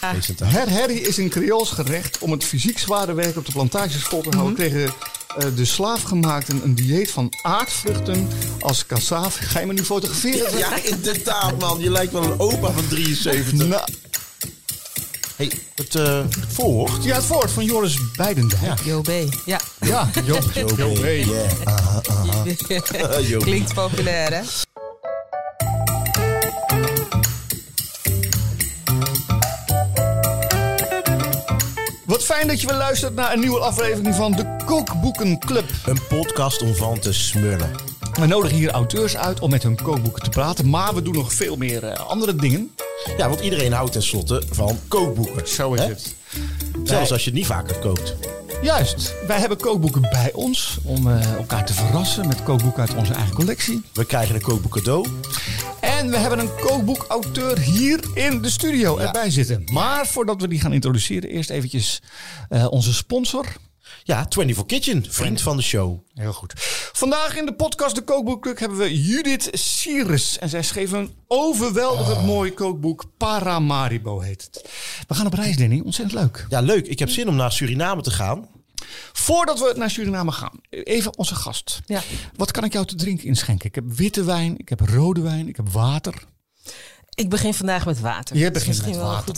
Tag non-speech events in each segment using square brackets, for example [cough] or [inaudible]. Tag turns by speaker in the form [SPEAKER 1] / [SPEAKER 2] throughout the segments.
[SPEAKER 1] presentatie.
[SPEAKER 2] Her herrie is een Creools gerecht. Om het fysiek zware werk op de plantages vol te houden... kregen eh, de slaafgemaakten een dieet van aardvruchten als kassaaf. Ga je me nu fotograferen?
[SPEAKER 1] Ja, inderdaad, man. Je lijkt wel een opa van 73.
[SPEAKER 2] Nou,
[SPEAKER 1] hey, het, eh, voorwoord.
[SPEAKER 2] ja, het woord van Joris Beidendijk.
[SPEAKER 3] Yo B. Ja,
[SPEAKER 2] Ja.
[SPEAKER 1] Yeah. aha, aha. Yo.
[SPEAKER 3] klinkt populair hè?
[SPEAKER 2] Wat fijn dat je weer luistert naar een nieuwe aflevering van de Kookboekenclub.
[SPEAKER 1] Een podcast om van te smullen.
[SPEAKER 2] We nodigen hier auteurs uit om met hun kookboeken te praten, maar we doen nog veel meer eh, andere dingen.
[SPEAKER 1] Ja, want iedereen houdt tenslotte van kookboeken.
[SPEAKER 2] Zo is
[SPEAKER 1] Hè?
[SPEAKER 2] het.
[SPEAKER 1] Zelfs als je het niet vaker kookt.
[SPEAKER 2] Juist, wij hebben kookboeken bij ons om eh, elkaar te verrassen met kookboeken uit onze eigen collectie.
[SPEAKER 1] We krijgen een kookboek cadeau.
[SPEAKER 2] En we hebben een kookboekauteur hier in de studio
[SPEAKER 1] Ja.
[SPEAKER 2] erbij zitten. Maar voordat we die gaan introduceren, eerst eventjes eh, onze sponsor.
[SPEAKER 1] Ja, 24 Kitchen, vriend van de show.
[SPEAKER 2] Heel goed. Vandaag in de podcast De Kookboekclub hebben we Judith Sires. En zij schreef een overweldigend mooi kookboek. Paramaribo heet het. We gaan op reis, Danny. Ontzettend leuk.
[SPEAKER 1] Ja, leuk. Ik heb zin om naar Suriname te gaan.
[SPEAKER 2] Voordat we naar Suriname gaan, even onze gast.
[SPEAKER 3] Ja.
[SPEAKER 2] Wat kan ik jou te drinken inschenken? Ik heb witte wijn, ik heb rode wijn, ik heb water.
[SPEAKER 3] Ik begin vandaag met water.
[SPEAKER 2] Je begint met water.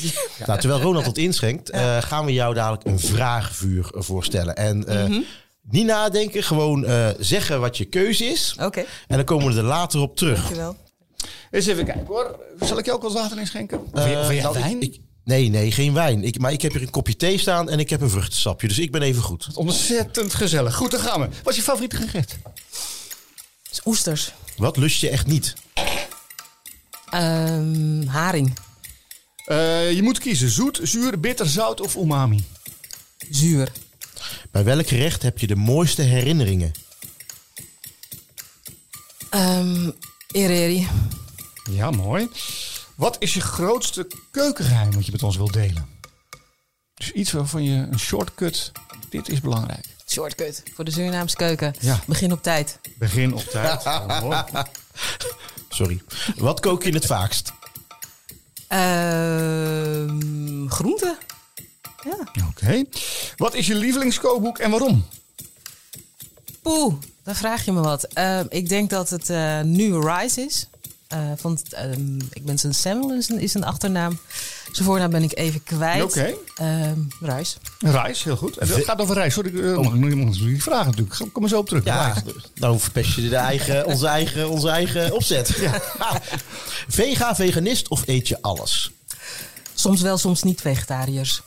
[SPEAKER 1] Nou, terwijl Ronald het inschenkt, eh, gaan we jou dadelijk een vraagvuur voorstellen. En eh, niet nadenken, gewoon eh, zeggen wat je keuze is.
[SPEAKER 3] Oké,
[SPEAKER 1] En dan komen we er later op terug.
[SPEAKER 3] dankjewel.
[SPEAKER 2] Eens even kijken hoor. Zal ik je ook wat water inschenken? Of wil jij
[SPEAKER 1] nou, ik-
[SPEAKER 2] wijn?
[SPEAKER 1] ik- nee, nee, geen wijn. Ik, maar ik heb hier een kopje thee staan en ik heb een vruchtensapje. Dus ik ben even goed.
[SPEAKER 2] Ontzettend gezellig. Goed, dan gaan we. Wat is je favoriete gerecht?
[SPEAKER 3] Oesters.
[SPEAKER 1] Wat lust je echt niet?
[SPEAKER 3] Ehm, haring.
[SPEAKER 2] Eh, je moet kiezen. Zoet, zuur, bitter, zout of umami.
[SPEAKER 3] Zuur.
[SPEAKER 1] Bij welk gerecht heb je de mooiste herinneringen?
[SPEAKER 3] Ehm Ereri.
[SPEAKER 2] Ja, mooi. Wat is je grootste keukengeheim wat je met ons wilt delen? Dus iets waarvan je een shortcut. Dit is belangrijk.
[SPEAKER 3] Shortcut. Voor de Surinaamse keuken.
[SPEAKER 2] Ja.
[SPEAKER 3] Begin op tijd.
[SPEAKER 2] Begin op tijd. [laughs] Mooi.
[SPEAKER 1] Sorry. Wat kook je het vaakst?
[SPEAKER 3] Ehm groente. Ja.
[SPEAKER 2] Oké. Wat is je lievelingskookboek en waarom?
[SPEAKER 3] Poeh, dan vraag je me wat. Ehm, ik denk dat het eh, nu Rise is. Eh want ehm, ik ben zijn Samuel is een, is een achternaam. Zijn voornaam ben ik even kwijt.
[SPEAKER 2] Oké.
[SPEAKER 3] Ehm, Rise.
[SPEAKER 2] Reis, heel goed. En Het gaat over reis. Sorry, ik uh, mag, mag, mag die vragen natuurlijk. Kom maar zo op terug.
[SPEAKER 1] Ja,
[SPEAKER 2] Reis.
[SPEAKER 1] nou verpest je de eigen, onze, eigen, onze eigen opzet. [laughs] Vega, veganist of eet je alles?
[SPEAKER 3] Soms wel, soms niet vegetariërs.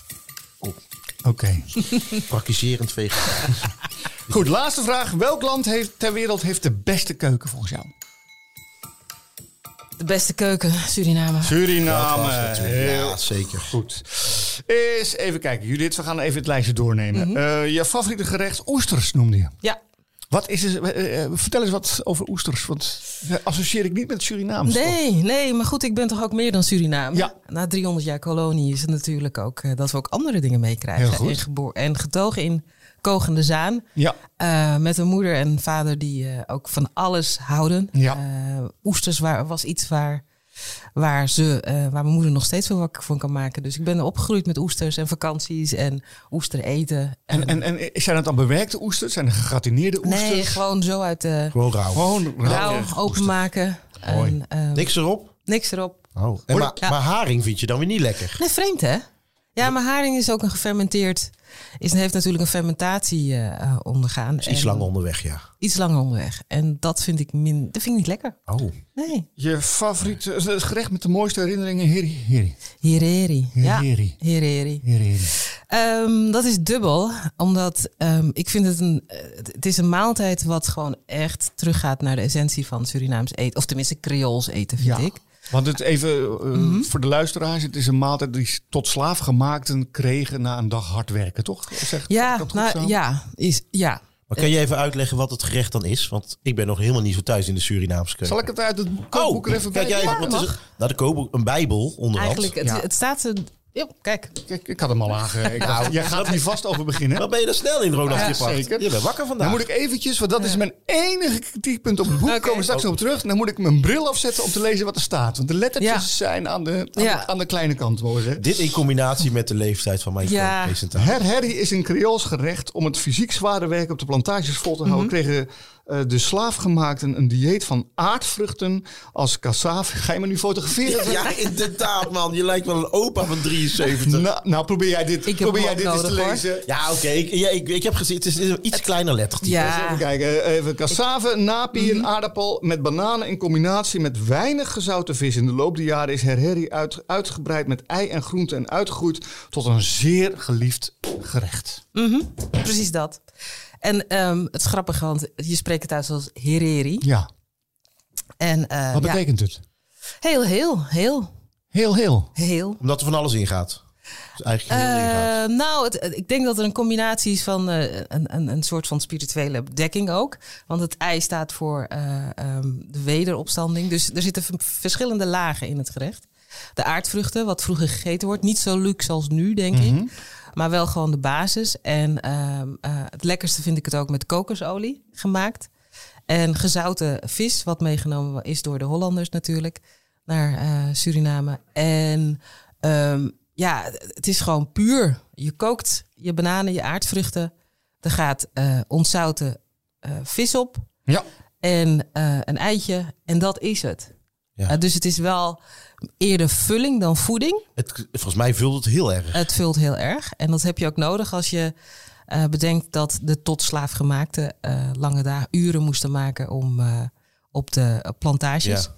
[SPEAKER 2] Oké. [laughs]
[SPEAKER 1] Praktiserend vegan.
[SPEAKER 2] Goed, laatste vraag. Welk land heeft, ter wereld heeft de beste keuken volgens jou?
[SPEAKER 3] De beste keuken, Suriname.
[SPEAKER 2] Suriname.
[SPEAKER 1] Ja,
[SPEAKER 2] Heel
[SPEAKER 1] zeker.
[SPEAKER 2] goed. Eens even kijken, Judith. We gaan even het lijstje doornemen. Eh, je favoriete gerecht, oesters noemde je.
[SPEAKER 3] Ja.
[SPEAKER 2] Wat is het, eh, eh, vertel eens wat over oesters. Want eh, associeer ik niet met Surinaams. toch?
[SPEAKER 3] Nee, nee, maar goed, ik ben toch ook meer dan Suriname.
[SPEAKER 2] Ja.
[SPEAKER 3] Na 300 jaar kolonie is het natuurlijk ook dat we ook andere dingen meekrijgen.
[SPEAKER 2] Heel goed.
[SPEAKER 3] En, geboor- en getogen in Kogende Zaan.
[SPEAKER 2] Ja.
[SPEAKER 3] Eh, met een moeder en vader die eh, ook van alles houden.
[SPEAKER 2] Ja.
[SPEAKER 3] Eh, oesters waar, was iets waar, waar, ze, eh, waar mijn moeder nog steeds veel wakker van kan maken. Dus ik ben opgegroeid met oesters en vakanties en oester eten.
[SPEAKER 2] En, en, en zijn het dan bewerkte oesters? Zijn het gegratineerde oesters?
[SPEAKER 3] nee, gewoon zo uit de
[SPEAKER 1] Gewoon rauw.
[SPEAKER 2] Gewoon
[SPEAKER 3] rauw
[SPEAKER 2] rauw.
[SPEAKER 3] openmaken. En,
[SPEAKER 1] Niks erop?
[SPEAKER 3] niks erop.
[SPEAKER 1] Oh. En maar,
[SPEAKER 3] Ja.
[SPEAKER 1] maar haring vind je dan weer niet lekker?
[SPEAKER 3] Nee, vreemd hè? Ja, maar haring is ook een gefermenteerd. Is, heeft natuurlijk een fermentatie eh, eh, ondergaan.
[SPEAKER 1] Is iets langer onderweg, ja.
[SPEAKER 3] Iets langer onderweg. En dat vind ik, min, dat vind ik niet lekker.
[SPEAKER 1] Oh.
[SPEAKER 3] Nee.
[SPEAKER 2] Je favoriete het gerecht met de mooiste herinneringen? Heri, heri,
[SPEAKER 3] Hereri. Ja.
[SPEAKER 2] Hereri.
[SPEAKER 3] Hereri.
[SPEAKER 2] heri, heri.
[SPEAKER 3] Ehm, dat is dubbel, omdat ehm, ik vind het een, het is een maaltijd wat gewoon echt teruggaat naar de essentie van Surinaams eten. Of tenminste Creools eten, vind
[SPEAKER 2] Ja.
[SPEAKER 3] ik.
[SPEAKER 2] Want het even eh, voor de luisteraars, het is een maaltijd die tot slaafgemaakten kregen na een dag hard werken, toch? Zeg,
[SPEAKER 3] Ja,
[SPEAKER 2] ik dat goed
[SPEAKER 3] nou,
[SPEAKER 2] zo?
[SPEAKER 3] ja, is, ja.
[SPEAKER 1] Maar kan je even uitleggen wat het gerecht dan is? Want ik ben nog helemaal niet zo thuis in de Surinaamse keuken.
[SPEAKER 2] Zal ik het uit het kookboek er even
[SPEAKER 1] kijk
[SPEAKER 2] bij?
[SPEAKER 1] jij
[SPEAKER 3] Ja,
[SPEAKER 1] even, wat is het? Nou, de kookboek, een bijbel onderhand.
[SPEAKER 3] Eigenlijk, het,
[SPEAKER 2] Ja.
[SPEAKER 3] het staat er Ja, kijk.
[SPEAKER 2] Kijk, ik had hem al [laughs] aangegeven. Nou, jij gaat hier vast over beginnen.
[SPEAKER 1] Wat ben je er snel in, Ronald
[SPEAKER 2] Ja,
[SPEAKER 1] gepakt?
[SPEAKER 2] zeker.
[SPEAKER 1] Je bent wakker vandaag.
[SPEAKER 2] Dan moet ik eventjes, want dat is mijn enige kritiekpunt op het boek.
[SPEAKER 3] Oké.
[SPEAKER 2] komen we straks nog op terug. Dan moet ik mijn bril afzetten om te lezen wat er staat. Want de lettertjes
[SPEAKER 3] Ja.
[SPEAKER 2] zijn aan de, aan,
[SPEAKER 3] Ja.
[SPEAKER 2] de, aan de kleine kant.
[SPEAKER 1] Dit in combinatie met de leeftijd van mijn
[SPEAKER 3] Ja.
[SPEAKER 1] presentator.
[SPEAKER 2] Her is een Creools gerecht. Om het fysiek zware werk op de plantages vol te houden... kregen eh, de slaafgemaakten een dieet van aardvruchten als cassave. Ga je me nu fotograferen?
[SPEAKER 1] Ja, inderdaad, man. Je lijkt wel een opa van 73.
[SPEAKER 2] Nou, nou, probeer jij dit,
[SPEAKER 3] Ik
[SPEAKER 2] probeer jij dit eens te
[SPEAKER 3] hoor.
[SPEAKER 2] lezen.
[SPEAKER 1] Ja, oké. Ik, ja, ik, ik heb gezien, het is een iets kleiner lettertype.
[SPEAKER 3] Ja.
[SPEAKER 2] Even kijken. Even cassave, napi,
[SPEAKER 3] Mhm.
[SPEAKER 2] een aardappel met bananen in combinatie met weinig gezouten vis. In de loop der jaren is Herheri uit, uitgebreid met ei en groenten en uitgegroeid tot een zeer geliefd gerecht.
[SPEAKER 3] Precies dat. En ehm, het is grappig, want je spreekt het uit als hereri.
[SPEAKER 2] Ja,
[SPEAKER 3] En, eh,
[SPEAKER 2] wat
[SPEAKER 3] ja,
[SPEAKER 2] betekent het?
[SPEAKER 3] heel, heel, heel,
[SPEAKER 2] Heel, heel.
[SPEAKER 3] heel.
[SPEAKER 1] Omdat er van alles in gaat. Dus eigenlijk heel ingaat.
[SPEAKER 3] Eh, nou, het, het- ik denk dat er een combinatie is van eh, een, een, een soort van spirituele dekking ook. Want het ei staat voor eh, ehm, de wederopstanding. Dus er zitten verschillende lagen in het gerecht. De aardvruchten, wat vroeger gegeten wordt. Niet zo luxe als nu, denk ik. Maar wel gewoon de basis. En ehm, eh, het lekkerste vind ik het ook met kokosolie gemaakt. En gezouten vis, wat meegenomen is door de Hollanders natuurlijk. Naar eh, Suriname. En ehm, ja, het is gewoon puur. Je kookt je bananen, je aardvruchten. Er gaat eh ontzouten vis op.
[SPEAKER 2] Ja.
[SPEAKER 3] En een eitje. En dat is het.
[SPEAKER 1] Ja.
[SPEAKER 3] Eh, dus het is wel eerder vulling dan voeding.
[SPEAKER 1] Het, volgens mij vult het heel erg.
[SPEAKER 3] Het vult heel erg. En dat heb je ook nodig als je eh, bedenkt dat de tot slaafgemaakte eh, lange dagen uren moesten maken om eh, op de plantages.
[SPEAKER 1] Ja.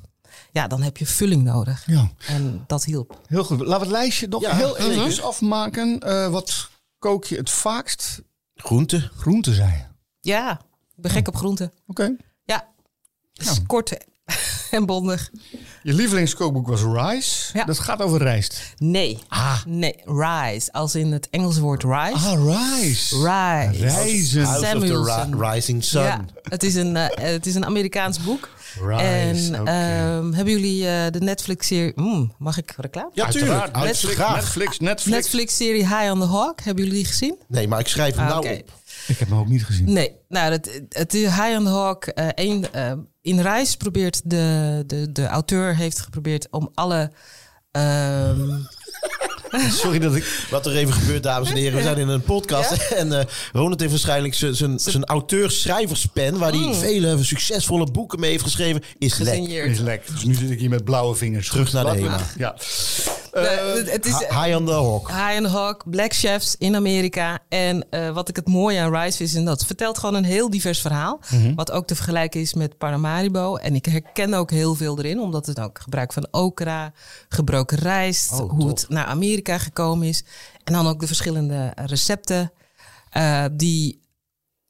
[SPEAKER 3] Ja. dan heb je vulling nodig.
[SPEAKER 2] Ja,
[SPEAKER 3] En dat hielp.
[SPEAKER 2] heel goed. Laten we het lijstje nog
[SPEAKER 1] Ja,
[SPEAKER 2] heel eventjes afmaken. Eh, wat kook je het vaakst?
[SPEAKER 1] Groente.
[SPEAKER 2] Groente, zei je.
[SPEAKER 3] Ja, ik ben gek op groenten.
[SPEAKER 2] Oké.
[SPEAKER 3] Ja, het is kort [laughs] en bondig.
[SPEAKER 2] Je lievelingskookboek was Rice.
[SPEAKER 3] Ja.
[SPEAKER 2] Dat gaat over rijst.
[SPEAKER 3] Nee,
[SPEAKER 2] Ah,
[SPEAKER 3] nee, rise. Als in het Engelse woord rise.
[SPEAKER 2] ah rice.
[SPEAKER 3] Rise.
[SPEAKER 2] Rijzen.
[SPEAKER 1] House of the Rising Sun.
[SPEAKER 3] Ja, het is een, eh, het is een Amerikaans boek.
[SPEAKER 2] Rice,
[SPEAKER 3] en
[SPEAKER 2] oké.
[SPEAKER 3] ehm, hebben jullie eh, de Netflix-serie... Mm, mag ik reclame?
[SPEAKER 1] Ja, tuurlijk.
[SPEAKER 2] Netflix. Netflix, Netflix.
[SPEAKER 3] Netflix-serie High on the Hawk. Hebben jullie die gezien?
[SPEAKER 1] Nee, maar ik schrijf hem
[SPEAKER 3] Ah,
[SPEAKER 1] nou op.
[SPEAKER 2] Ik heb hem ook niet gezien.
[SPEAKER 3] Nee, nou, het, het is High on the Hawk. eh, één, eh, in Reis probeert de, de, de auteur heeft geprobeerd om alle... ehm, [laughs]
[SPEAKER 2] Sorry dat ik...
[SPEAKER 1] Wat er even gebeurt, dames en heren. We zijn in een podcast. [laughs] En eh Ronald heeft waarschijnlijk zijn- zijn zijn auteur-schrijverspen... waar hij vele succesvolle boeken mee heeft geschreven... is lek.
[SPEAKER 2] Is lekker. Dus nu zit ik hier met blauwe vingers.
[SPEAKER 1] Terug naar de HEMA.
[SPEAKER 2] Ja.
[SPEAKER 3] Nee,
[SPEAKER 2] Eh,
[SPEAKER 3] het- is,
[SPEAKER 1] High on the Hawk.
[SPEAKER 3] High on the Hawk, Black Chefs in Amerika. En eh, wat ik het mooie aan Rice is, en dat het vertelt gewoon een heel divers verhaal. Wat ook te vergelijken is met Paramaribo. En ik herken ook heel veel erin, omdat het ook gebruik van okra, gebroken rijst,
[SPEAKER 1] Oh,
[SPEAKER 3] hoe
[SPEAKER 1] top.
[SPEAKER 3] het naar Amerika gekomen is. En dan ook de verschillende recepten eh, die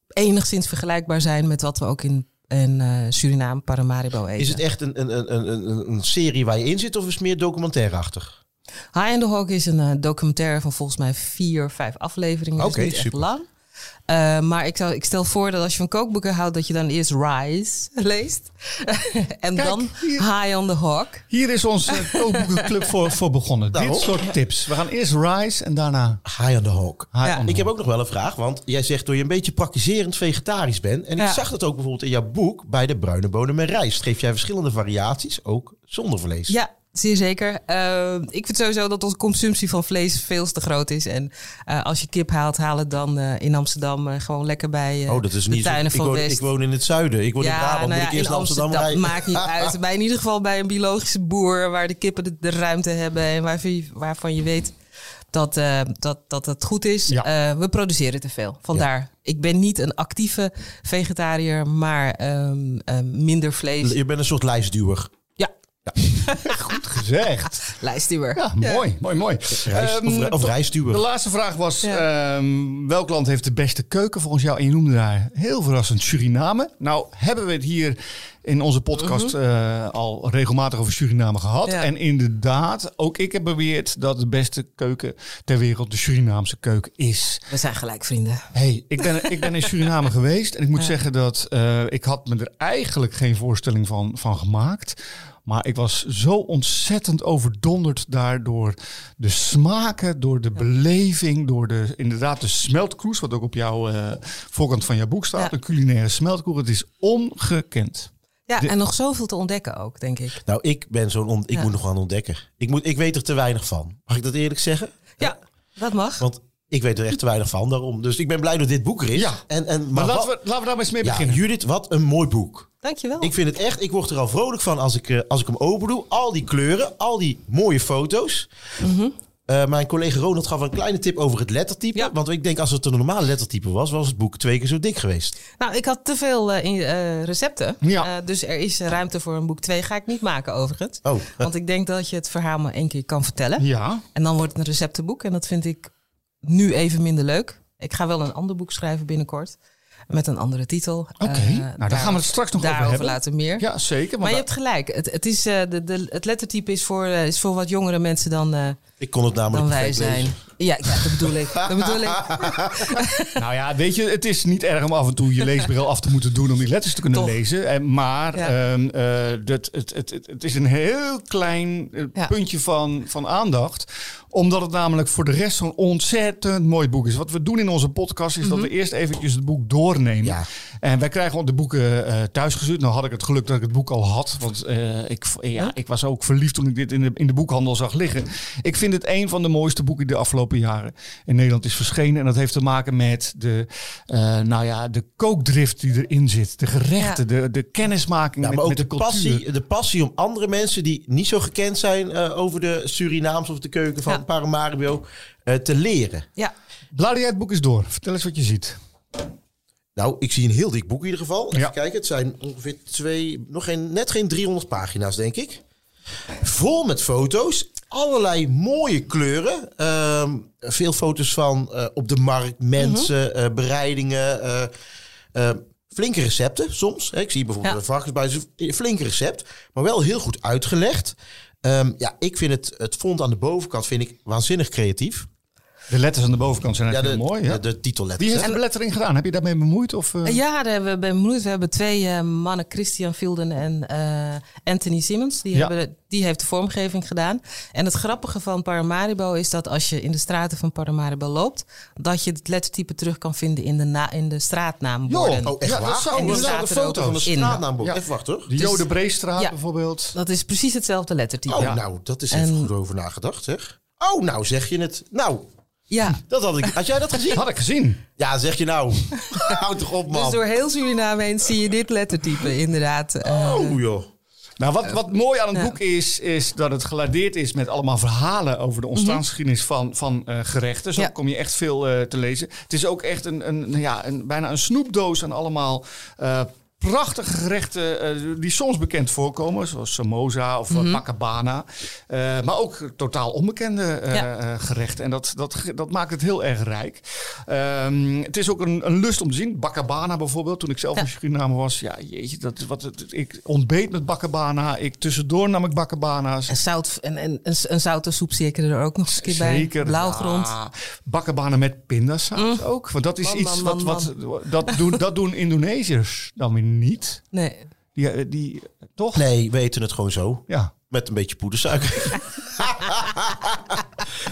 [SPEAKER 3] enigszins vergelijkbaar zijn met wat we ook in, in eh, Suriname Paramaribo eten.
[SPEAKER 1] Is het echt een, een, een, een, een- een serie waar je in zit... of is het meer documentairachtig?
[SPEAKER 3] High on the Hawk is een eh, documentaire van volgens mij vier, vijf afleveringen. Dus
[SPEAKER 1] Oké,
[SPEAKER 3] niet echt
[SPEAKER 1] super.
[SPEAKER 3] lang. Eh, maar ik, zou, ik stel voor dat als je van kookboeken houdt, dat je dan eerst Rise [laughs] leest. en
[SPEAKER 2] Kijk,
[SPEAKER 3] dan
[SPEAKER 2] hier.
[SPEAKER 3] High on the Hawk.
[SPEAKER 2] Hier is onze [laughs] kookboekenclub voor, voor begonnen.
[SPEAKER 1] Daarom.
[SPEAKER 2] Dit soort tips. We gaan eerst Rice en daarna...
[SPEAKER 1] High on the Hawk.
[SPEAKER 3] Ja.
[SPEAKER 2] on the
[SPEAKER 1] Ik heb ook nog wel een vraag, want jij zegt door je een beetje praktiserend vegetarisch bent. En ik
[SPEAKER 3] Ja.
[SPEAKER 1] zag dat ook bijvoorbeeld in jouw boek bij de bruine bonen met rijst. Geef jij verschillende variaties, ook zonder vlees.
[SPEAKER 3] Ja, zeer zeker. Eh, ik vind sowieso dat onze consumptie van vlees veel te groot is. En eh, als je kip haalt, haal het dan eh, in Amsterdam eh, gewoon lekker bij eh,
[SPEAKER 1] Oh, dat is
[SPEAKER 3] de
[SPEAKER 1] niet zo.
[SPEAKER 3] tuinen
[SPEAKER 1] Ik
[SPEAKER 3] van
[SPEAKER 1] woon,
[SPEAKER 3] West.
[SPEAKER 1] ik woon in het zuiden. Ik woon in Brabant.
[SPEAKER 3] nou
[SPEAKER 1] moet
[SPEAKER 3] ja,
[SPEAKER 1] ik eerst
[SPEAKER 3] in
[SPEAKER 1] naar Amsterdam
[SPEAKER 3] dat
[SPEAKER 1] rijden?
[SPEAKER 3] maakt niet [laughs] uit. Bij in ieder geval bij een biologische boer waar de kippen de, de ruimte hebben en waarvan je, waarvan je weet dat, eh, dat, dat het goed is.
[SPEAKER 2] Ja.
[SPEAKER 3] Eh, we produceren te veel. Vandaar, ik ben niet een actieve vegetariër, maar ehm, ehm, minder vlees.
[SPEAKER 1] Je bent een soort lijstduwer.
[SPEAKER 3] Ja, [laughs]
[SPEAKER 2] Goed gezegd.
[SPEAKER 3] lijstduwer.
[SPEAKER 2] Ja, mooi, mooi, mooi. Ehm,
[SPEAKER 1] of, of
[SPEAKER 2] de- laatste vraag was,
[SPEAKER 3] Ja.
[SPEAKER 2] ehm, welk land heeft de beste keuken volgens jou? En je noemde daar heel verrassend Suriname. Nou hebben we het hier in onze podcast eh, al regelmatig over Suriname gehad.
[SPEAKER 3] Ja.
[SPEAKER 2] En inderdaad, ook ik heb beweerd dat de beste keuken ter wereld de Surinaamse keuken is.
[SPEAKER 3] We zijn gelijk vrienden.
[SPEAKER 2] Hey, ik ben, ik ben in [laughs] Suriname geweest en ik moet
[SPEAKER 3] Ja.
[SPEAKER 2] zeggen dat eh, ik had me er eigenlijk geen voorstelling van, van gemaakt. Maar ik was zo ontzettend overdonderd daardoor de smaken, door de beleving, door de inderdaad de smeltkroes, wat ook op jouw eh, voorkant van jouw boek staat,
[SPEAKER 3] Ja.
[SPEAKER 2] de culinaire smeltkroes. Het is ongekend.
[SPEAKER 3] Ja,
[SPEAKER 2] De-
[SPEAKER 3] en nog zoveel te ontdekken ook, denk ik.
[SPEAKER 1] Nou, ik ben zo'n on- ik
[SPEAKER 3] Ja.
[SPEAKER 1] moet nog gaan ontdekken. Ik, moet, ik weet er te weinig van. Mag ik dat eerlijk zeggen?
[SPEAKER 3] Ja, dat mag.
[SPEAKER 1] Want ik weet er echt te weinig van daarom. Dus ik ben blij dat dit boek er is.
[SPEAKER 2] Ja.
[SPEAKER 1] En, en, maar
[SPEAKER 2] Maar laten
[SPEAKER 1] wat-
[SPEAKER 2] we, laten we daar maar eens mee
[SPEAKER 1] ja,
[SPEAKER 2] beginnen.
[SPEAKER 1] Judith, wat een mooi boek.
[SPEAKER 3] Dankjewel.
[SPEAKER 1] Ik vind het echt, ik word er al vrolijk van als ik, eh, als ik hem open doe. Al die kleuren, al die mooie foto's.
[SPEAKER 3] Mhm.
[SPEAKER 1] Eh, mijn collega Ronald gaf een kleine tip over het lettertype.
[SPEAKER 3] Ja.
[SPEAKER 1] Want ik denk als het een normale lettertype was, was het boek twee keer zo dik geweest.
[SPEAKER 3] Nou, ik had te veel eh, in, eh, recepten.
[SPEAKER 2] Ja.
[SPEAKER 3] Eh, dus er is ruimte voor een boek 2. Ga ik niet maken, overigens.
[SPEAKER 1] Oh, [laughs]
[SPEAKER 3] Want ik denk dat je het verhaal maar één keer kan vertellen.
[SPEAKER 2] Ja,
[SPEAKER 3] En dan wordt het een receptenboek. En dat vind ik nu even minder leuk. Ik ga wel een ander boek schrijven binnenkort. Met een andere titel.
[SPEAKER 2] oké.
[SPEAKER 3] Eh,
[SPEAKER 2] nou, daar
[SPEAKER 3] daar-
[SPEAKER 2] gaan we het straks nog over hebben.
[SPEAKER 3] later meer.
[SPEAKER 2] Ja, zeker.
[SPEAKER 3] maar
[SPEAKER 2] want
[SPEAKER 3] je hebt gelijk. Het, het, is, eh, de, de, het lettertype is voor, eh, is voor wat jongere mensen dan,
[SPEAKER 1] ik kon het namelijk
[SPEAKER 3] dan wij zijn.
[SPEAKER 1] lezen.
[SPEAKER 3] Ja, ja, dat bedoel ik. Dat bedoel ik. [laughs]
[SPEAKER 2] Nou ja, weet je, het is niet erg om af en toe je leesbril af te moeten doen om die letters te kunnen
[SPEAKER 3] Toch.
[SPEAKER 2] lezen. En, maar
[SPEAKER 3] Ja.
[SPEAKER 2] ehm, eh, dat, het, het, het, het is een heel klein eh,
[SPEAKER 3] Ja.
[SPEAKER 2] puntje van, van aandacht. Omdat het namelijk voor de rest zo'n ontzettend mooi boek is. Wat we doen in onze podcast is dat
[SPEAKER 3] Mhm.
[SPEAKER 2] we eerst eventjes het boek doornemen.
[SPEAKER 1] Ja.
[SPEAKER 2] En wij krijgen de boeken eh thuisgestuurd. Nou had ik het geluk dat ik het boek al had. Want eh, ik, ja, ik was ook verliefd toen ik dit in de, in de boekhandel zag liggen. Ik vind het een van de mooiste boeken die de afgelopen jaren in Nederland is verschenen. En dat heeft te maken met de, eh, nou ja, de kookdrift die erin zit. De gerechten, de, de kennismaking
[SPEAKER 1] Ja,
[SPEAKER 2] met,
[SPEAKER 1] maar ook
[SPEAKER 2] met
[SPEAKER 1] de,
[SPEAKER 2] de, cultuur.
[SPEAKER 1] passie, de passie om andere mensen die niet zo gekend zijn eh, over de Surinaams of de keuken van
[SPEAKER 3] Ja.
[SPEAKER 1] Paramaribo eh, te leren.
[SPEAKER 3] Ja,
[SPEAKER 2] Blader jij het boek eens door. Vertel eens wat je ziet.
[SPEAKER 1] Nou, ik zie een heel dik boek in ieder geval. Even
[SPEAKER 2] Ja.
[SPEAKER 1] kijken, het zijn ongeveer twee, nog geen, net geen 300 pagina's, denk ik. Vol met foto's, allerlei mooie kleuren. Ehm, veel foto's van eh, op de markt, mensen, eh, bereidingen. eh, flinke recepten soms. Hè. Ik zie bijvoorbeeld
[SPEAKER 3] Ja.
[SPEAKER 1] een varkensbuis, een flink recept, maar wel heel goed uitgelegd. Ehm, ja, ik vind het, het font aan de bovenkant vind ik waanzinnig creatief.
[SPEAKER 2] De letters aan de bovenkant zijn
[SPEAKER 1] Ja,
[SPEAKER 2] echt
[SPEAKER 1] de,
[SPEAKER 2] heel mooi. Ja?
[SPEAKER 1] de, de titelletters.
[SPEAKER 2] Wie heeft de belettering gedaan? Heb je daarmee bemoeid? Of, eh?
[SPEAKER 3] ja daar hebben we bij Moed. We hebben twee eh, mannen, Christian Fielden en eh, Anthony Simmons. Die,
[SPEAKER 2] Ja.
[SPEAKER 3] hebben, die heeft de vormgeving gedaan. En het grappige van Paramaribo is dat als je in de straten van Paramaribo loopt, dat je het lettertype terug kan vinden in de, na, in de straatnaamborden.
[SPEAKER 2] Joh,
[SPEAKER 1] Oh, echt
[SPEAKER 2] Ja, dat
[SPEAKER 1] waar?
[SPEAKER 2] zou-
[SPEAKER 1] oh,
[SPEAKER 3] en die staat
[SPEAKER 1] de foto van de straatnaambord.
[SPEAKER 2] Ja.
[SPEAKER 1] Even wachten hoor.
[SPEAKER 2] de Jodenbreestraat
[SPEAKER 3] Ja.
[SPEAKER 2] bijvoorbeeld.
[SPEAKER 3] Dat is precies hetzelfde lettertype.
[SPEAKER 1] Oh,
[SPEAKER 2] Ja.
[SPEAKER 1] nou, dat is even
[SPEAKER 3] En-
[SPEAKER 1] goed over nagedacht, zeg. Oh, nou, zeg je het. Nou,
[SPEAKER 3] Ja.
[SPEAKER 1] dat had ik. Had jij dat gezien? [laughs]
[SPEAKER 2] Had ik gezien.
[SPEAKER 1] Ja, zeg je nou. [laughs] Houd toch op, man.
[SPEAKER 3] Dus door heel Suriname heen zie je dit lettertype inderdaad. eh,
[SPEAKER 1] Oh, joh.
[SPEAKER 2] Nou, wat, wat mooi aan het
[SPEAKER 3] Ja.
[SPEAKER 2] boek is, is dat het geladeerd is met allemaal verhalen over de ontstaansgeschiedenis van, van eh, gerechten. Zo
[SPEAKER 3] Ja.
[SPEAKER 2] kom je echt veel eh, te lezen. Het is ook echt een, een, ja, een, bijna een snoepdoos aan allemaal eh, prachtige gerechten eh, die soms bekend voorkomen. Zoals samosa of mm pakabana. Maar ook totaal onbekende
[SPEAKER 3] Ja.
[SPEAKER 2] eh, gerechten. En dat, dat, dat maakt het heel erg rijk. Ehm, het is ook een, een lust om te zien. Bakabana bijvoorbeeld. Toen ik zelf
[SPEAKER 3] Ja.
[SPEAKER 2] in Suriname was. Ja, jeetje. Dat, wat, het- ik ontbeet met bakabana. Ik tussendoor nam ik bakabana's.
[SPEAKER 3] En zout, en, en een, een zoute soep zeker er ook nog eens een keer
[SPEAKER 2] Zeker.
[SPEAKER 3] bij. Blauwgrond.
[SPEAKER 2] Ja, bakkenbanen met pindasaus ook. Want dat is
[SPEAKER 3] Man,
[SPEAKER 2] iets
[SPEAKER 3] man,
[SPEAKER 2] wat, wat dat, doen, dat doen Indonesiërs dan weer niet.
[SPEAKER 3] Nee.
[SPEAKER 2] Die, eh, die toch?
[SPEAKER 1] Nee, we eten het gewoon zo.
[SPEAKER 2] Ja.
[SPEAKER 1] Met een beetje poedersuiker. [laughs]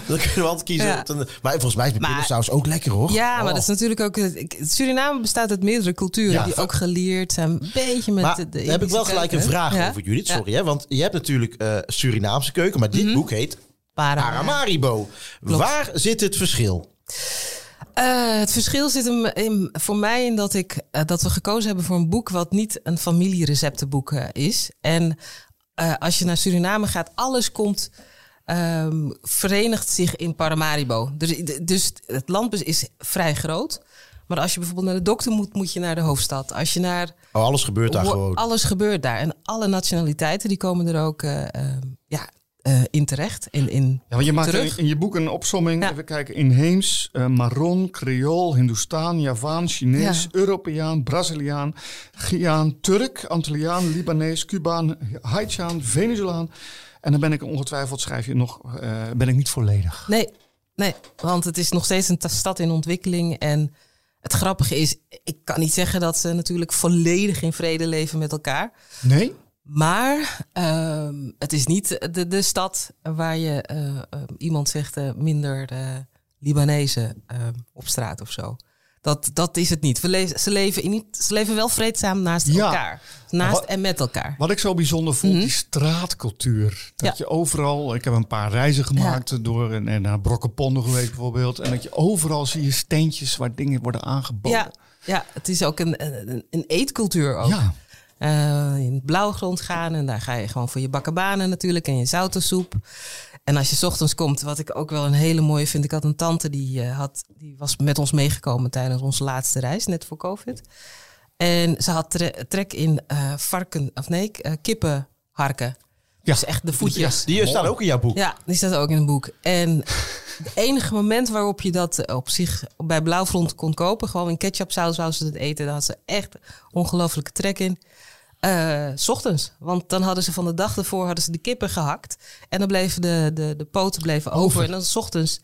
[SPEAKER 1] Dan kunnen we altijd kiezen.
[SPEAKER 3] Ja.
[SPEAKER 1] maar volgens mij is pindasaus ook lekker hoor.
[SPEAKER 3] Ja, maar
[SPEAKER 1] Oh.
[SPEAKER 3] dat is natuurlijk ook. ik- Suriname bestaat uit meerdere culturen
[SPEAKER 2] Ja.
[SPEAKER 3] die ook geleerd zijn. Een beetje met
[SPEAKER 1] Maar
[SPEAKER 3] de,
[SPEAKER 1] heb ik wel gelijk een vraag
[SPEAKER 3] Ja.
[SPEAKER 1] over Judith.
[SPEAKER 3] Ja.
[SPEAKER 1] Sorry hè. Want je hebt natuurlijk eh, Surinaamse keuken. Maar dit boek heet
[SPEAKER 3] Para.
[SPEAKER 1] Paramaribo. Waar zit het verschil?
[SPEAKER 3] Eh, het verschil zit hem in, voor mij in dat, ik, eh, dat we gekozen hebben voor een boek wat niet een familiereceptenboek eh, is. En als je naar Suriname gaat, alles komt, ehm, verenigt zich in Paramaribo. Dus, dus het land is vrij groot. Maar als je bijvoorbeeld naar de dokter moet, moet je naar de hoofdstad. Als je naar
[SPEAKER 1] Oh, alles gebeurt daar
[SPEAKER 3] Wo-
[SPEAKER 1] gewoon.
[SPEAKER 3] Alles gebeurt daar. En alle nationaliteiten die komen er ook eh, eh, ja, eh, in terecht. In, in
[SPEAKER 2] Ja, je maakt
[SPEAKER 3] terug.
[SPEAKER 2] in, je boek een opsomming.
[SPEAKER 3] Ja.
[SPEAKER 2] Even kijken. Inheems, eh Marron, Creool, Hindoestaan, Javaan, Chinees,
[SPEAKER 3] Ja.
[SPEAKER 2] Europeaan, Braziliaan, Giaan, Turk, Antilliaan, Libanees, Cubaan, Haitiaan, Venezolaan. En dan ben ik ongetwijfeld, schrijf je nog, eh, ben ik niet volledig.
[SPEAKER 3] Nee, nee, want het is nog steeds een ta- stad in ontwikkeling. En het grappige is, ik kan niet zeggen dat ze natuurlijk volledig in vrede leven met elkaar.
[SPEAKER 2] Nee?
[SPEAKER 3] Maar ehm, het is niet de, de stad waar je eh, eh, iemand zegt eh, minder eh, Libanezen ehm, op straat of zo. Dat, dat is het niet. We le- ze, leven niet. Ze leven wel vreedzaam naast
[SPEAKER 2] Ja.
[SPEAKER 3] elkaar. Naast
[SPEAKER 2] wat-
[SPEAKER 3] en met elkaar.
[SPEAKER 2] Wat ik zo bijzonder vond, die straatcultuur. Dat
[SPEAKER 3] Mhm. Ja.
[SPEAKER 2] je overal, ik heb een paar reizen gemaakt door en, en naar Brokkenpondo geweest bijvoorbeeld. En dat je overal zie je steentjes waar dingen worden aangeboden.
[SPEAKER 3] Ja, ja, het is ook een, een, een eetcultuur ook.
[SPEAKER 2] Ja.
[SPEAKER 3] Eh, in het blauwgrond gaan en daar ga je gewoon voor je bakkenbanen natuurlijk en je zoutensoep. En als je 's ochtends komt, wat ik ook wel een hele mooie vind. Ik had een tante die, eh, had, die was met ons meegekomen tijdens onze laatste reis, net voor COVID. En ze had tre- trek in eh, varken, of nee, eh, kippenharken.
[SPEAKER 2] Ja.
[SPEAKER 3] Dus echt de voetjes.
[SPEAKER 1] Die staat ook in jouw boek.
[SPEAKER 3] Ja, die staat ook in het boek. En het [laughs] enige moment waarop je dat op zich bij Blauwfront kon kopen, gewoon in ketchupsaus wou ze het eten, daar had ze echt ongelooflijke trek in. Eh, s ochtends. Want dan hadden ze van de dag ervoor hadden ze de kippen gehakt. En dan bleven de, de, de poten bleven over.
[SPEAKER 2] Over.
[SPEAKER 3] En dan s ochtends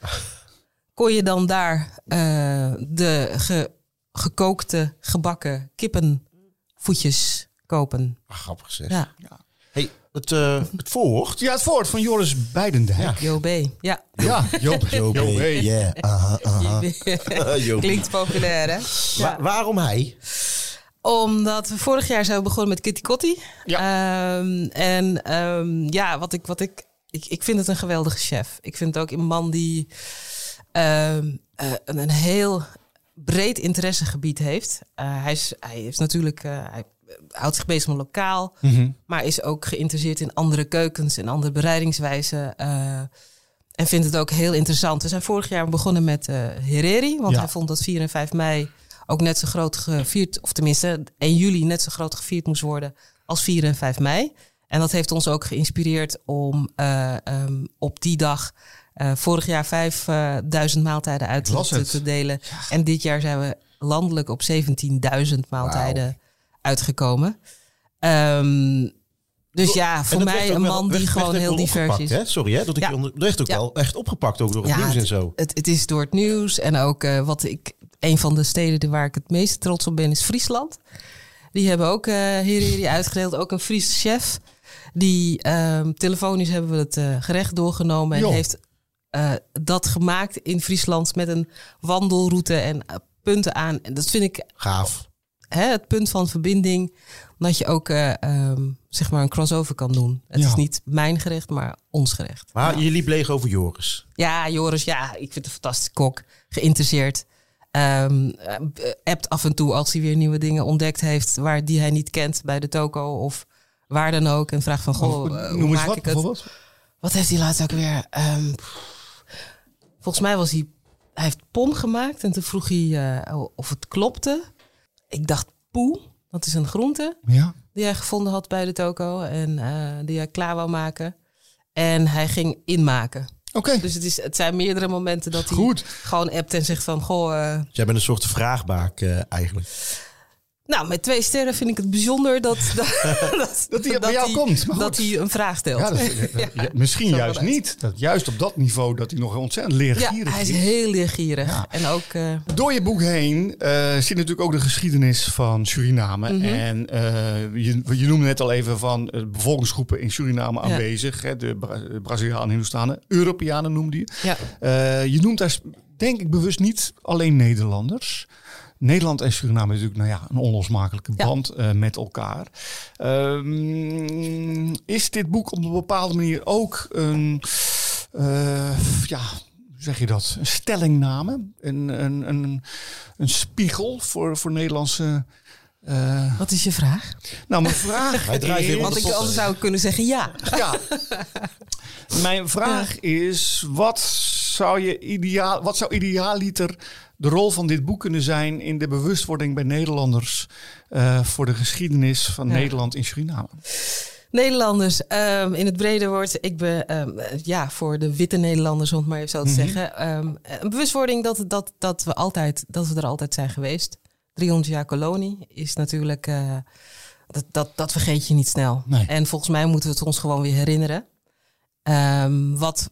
[SPEAKER 3] kon je dan daar eh, de ge- gekookte, gebakken kippenvoetjes kopen.
[SPEAKER 1] Ah, grappig zeg.
[SPEAKER 3] Ja,
[SPEAKER 1] Hey, het, eh, het voorwoord.
[SPEAKER 2] Ja, het woord van Joris Beidendijk.
[SPEAKER 3] Jo B. Ja.
[SPEAKER 2] Ja,
[SPEAKER 1] aha. [laughs] Joop. [laughs]
[SPEAKER 3] Klinkt populair, hè?
[SPEAKER 1] Wa- waarom hij?
[SPEAKER 3] Omdat we vorig jaar zijn we begonnen met Kitty Kotti.
[SPEAKER 2] Ja.
[SPEAKER 3] Ehm, en ehm, ja, wat ik, wat ik, ik, ik vind het een geweldige chef. Ik vind het ook een man die ehm, eh, een, een heel breed interessegebied heeft. Eh, hij, is, hij is natuurlijk, eh, hij houdt zich bezig met lokaal,
[SPEAKER 2] Mhm.
[SPEAKER 3] maar is ook geïnteresseerd in andere keukens en andere bereidingswijzen. en vindt het ook heel interessant. We zijn vorig jaar begonnen met eh Hereri, want
[SPEAKER 2] Ja.
[SPEAKER 3] hij vond dat 4 en 5 mei ook net zo groot gevierd, of tenminste 1 juli net zo groot gevierd moest worden als 4 en 5 mei. En dat heeft ons ook geïnspireerd om eh, ehm, op die dag eh, vorig jaar 5000 maaltijden uit te, delen. En dit jaar zijn we landelijk op 17.000 maaltijden uitgekomen. Ehm, dus ja, voor mij een
[SPEAKER 1] wel-
[SPEAKER 3] man die gewoon heel divers is.
[SPEAKER 1] Hè? Sorry, hè, dat ik
[SPEAKER 3] Ja.
[SPEAKER 1] je onder, werd ook
[SPEAKER 3] Ja.
[SPEAKER 1] wel echt opgepakt ook door het
[SPEAKER 3] Ja,
[SPEAKER 1] nieuws en zo.
[SPEAKER 3] Het, het is door het nieuws en ook eh, wat ik. Een van de steden waar ik het meest trots op ben is Friesland. Die hebben ook eh Hereri uitgedeeld, ook een Friese chef. Die ehm, telefonisch hebben we het eh, gerecht doorgenomen en heeft eh, dat gemaakt in Friesland met een wandelroute en punten aan. En dat vind ik
[SPEAKER 1] Gaaf.
[SPEAKER 3] hè, het punt van verbinding. Dat je ook eh, ehm, zeg maar een crossover kan doen. Het
[SPEAKER 2] Ja.
[SPEAKER 3] is niet mijn gerecht, maar ons gerecht.
[SPEAKER 1] Maar je liep leeg over Joris.
[SPEAKER 3] Ja, Joris, ja, ik vind het een fantastische kok. Geïnteresseerd. Eh, appt af en toe als hij weer nieuwe dingen ontdekt heeft waar die hij niet kent bij de toko of waar dan ook. En vraagt van, goh, eh, hoe maak
[SPEAKER 2] wat
[SPEAKER 3] ik het? Wat heeft hij laatst ook weer? Ehm, volgens mij was hij, hij heeft pom gemaakt en toen vroeg hij eh, of het klopte. Ik dacht poe, dat is een groente
[SPEAKER 2] Ja.
[SPEAKER 3] die hij gevonden had bij de toko en die hij klaar wou maken. En hij ging inmaken.
[SPEAKER 2] Oké,
[SPEAKER 3] Dus het, is, het zijn meerdere momenten dat hij
[SPEAKER 2] goed.
[SPEAKER 3] gewoon appt en zegt van... Goh, eh,
[SPEAKER 1] Dus jij bent een soort vraagbaak eh, eigenlijk.
[SPEAKER 3] Nou, met twee sterren vind ik het bijzonder dat... [laughs] dat,
[SPEAKER 2] Dat hij bij jou komt, maar
[SPEAKER 3] Dat hij een vraag stelt.
[SPEAKER 2] Ja, [laughs] ja, misschien
[SPEAKER 3] zo
[SPEAKER 2] juist niet. Dat juist op dat niveau dat hij nog ontzettend
[SPEAKER 3] Ja,
[SPEAKER 2] leergierig
[SPEAKER 3] hij is
[SPEAKER 2] is.
[SPEAKER 3] heel leergierig.
[SPEAKER 2] Ja.
[SPEAKER 3] En ook... eh,
[SPEAKER 2] Door je boek heen eh, zit natuurlijk ook de geschiedenis van Suriname.
[SPEAKER 3] Mhm.
[SPEAKER 2] En eh, je, je noemde net al even van bevolkingsgroepen in Suriname
[SPEAKER 3] Ja.
[SPEAKER 2] aanwezig. Hè, de Bra Brazilianen, Hindoestanen, Europeanen noemde je.
[SPEAKER 3] ja.
[SPEAKER 2] Je noemt daar denk ik bewust niet alleen Nederlanders. Nederland en Suriname is natuurlijk nou ja, een onlosmakelijke
[SPEAKER 3] Ja.
[SPEAKER 2] band eh, met elkaar. Ehm, is dit boek op een bepaalde manier ook een, eh, ja, hoe zeg je dat, een stellingname? Een, een, een, een spiegel voor, voor Nederlandse... eh,
[SPEAKER 3] Wat is je vraag?
[SPEAKER 2] nou, mijn vraag [laughs] is-
[SPEAKER 3] Want ik anders zou ik kunnen zeggen ja.
[SPEAKER 2] ja. [laughs] Mijn vraag is: wat zou je ideaal, wat zou idealiter de rol van dit boek kunnen zijn in de bewustwording bij Nederlanders eh, voor de geschiedenis van
[SPEAKER 3] Ja.
[SPEAKER 2] Nederland in Suriname?
[SPEAKER 3] Nederlanders, ehm, in het brede woord, ik ben ehm, eh, ja, voor de witte Nederlanders, om het maar even zo te
[SPEAKER 2] Mhm.
[SPEAKER 3] zeggen. ehm, een bewustwording dat, dat, dat, we altijd, dat we er altijd zijn geweest. 300 jaar kolonie is natuurlijk, eh, dat, dat, dat vergeet je niet snel.
[SPEAKER 2] Nee.
[SPEAKER 3] En volgens mij moeten we het ons gewoon weer herinneren. Wat